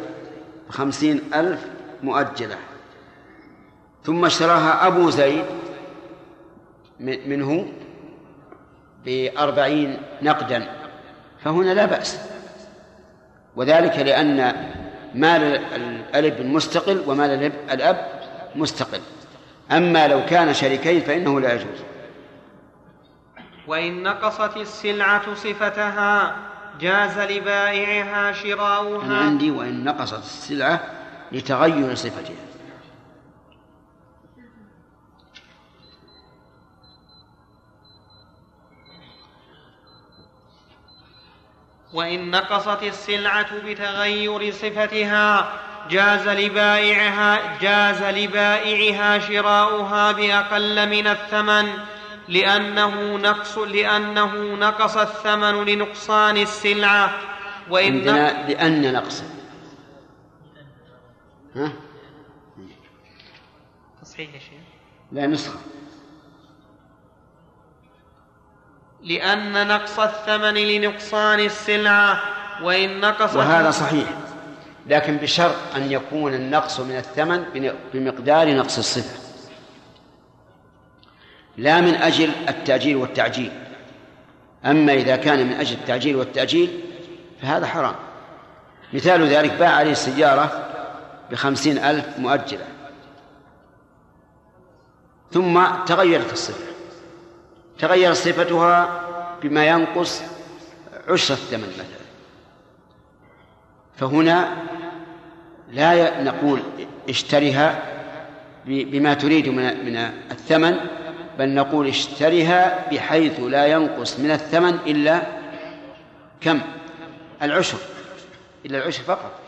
A: بخمسين ألف مؤجلة. ثم اشتراها أبو زيد منه بأربعين نقدا. فهنا لا بأس. وذلك لأن مال الابن مستقل ومال الأب مستقل. أما لو كان شريكين فإنه لا يجوز.
C: وإن نقصت السلعة صفتها جاز لبائعها شراؤها.
A: أنا عندي وإن نقصت السلعة لتغير صفتها.
C: وإن نقصت السلعة بتغير صفتها جاز لبائعها جاز لبائعها شراؤها بأقل من الثمن لأنه نقص لأنه نقص الثمن لنقصان السلعة. وإن
A: عندنا لأن نقص. ها؟
C: تصحيح يا شيخ.
A: لا نسخة.
C: لأن نقص الثمن لنقصان السلعة وإن نقص
A: وهذا صحيح. لكن بشرط أن يكون النقص من الثمن بمقدار نقص الصفة لا من أجل التأجيل والتعجيل. أما إذا كان من أجل التعجيل والتأجيل فهذا حرام. مثال ذلك باع عليه السيارة بخمسين ألف مؤجلة ثم تغيرت الصفة تغيرت صفتها بما ينقص عشر الثمن مثلا. فهنا لا نقول اشترها بما تريد من الثمن بل نقول اشترها بحيث لا ينقص من الثمن إلا كم؟ العشر. إلا العشر فقط.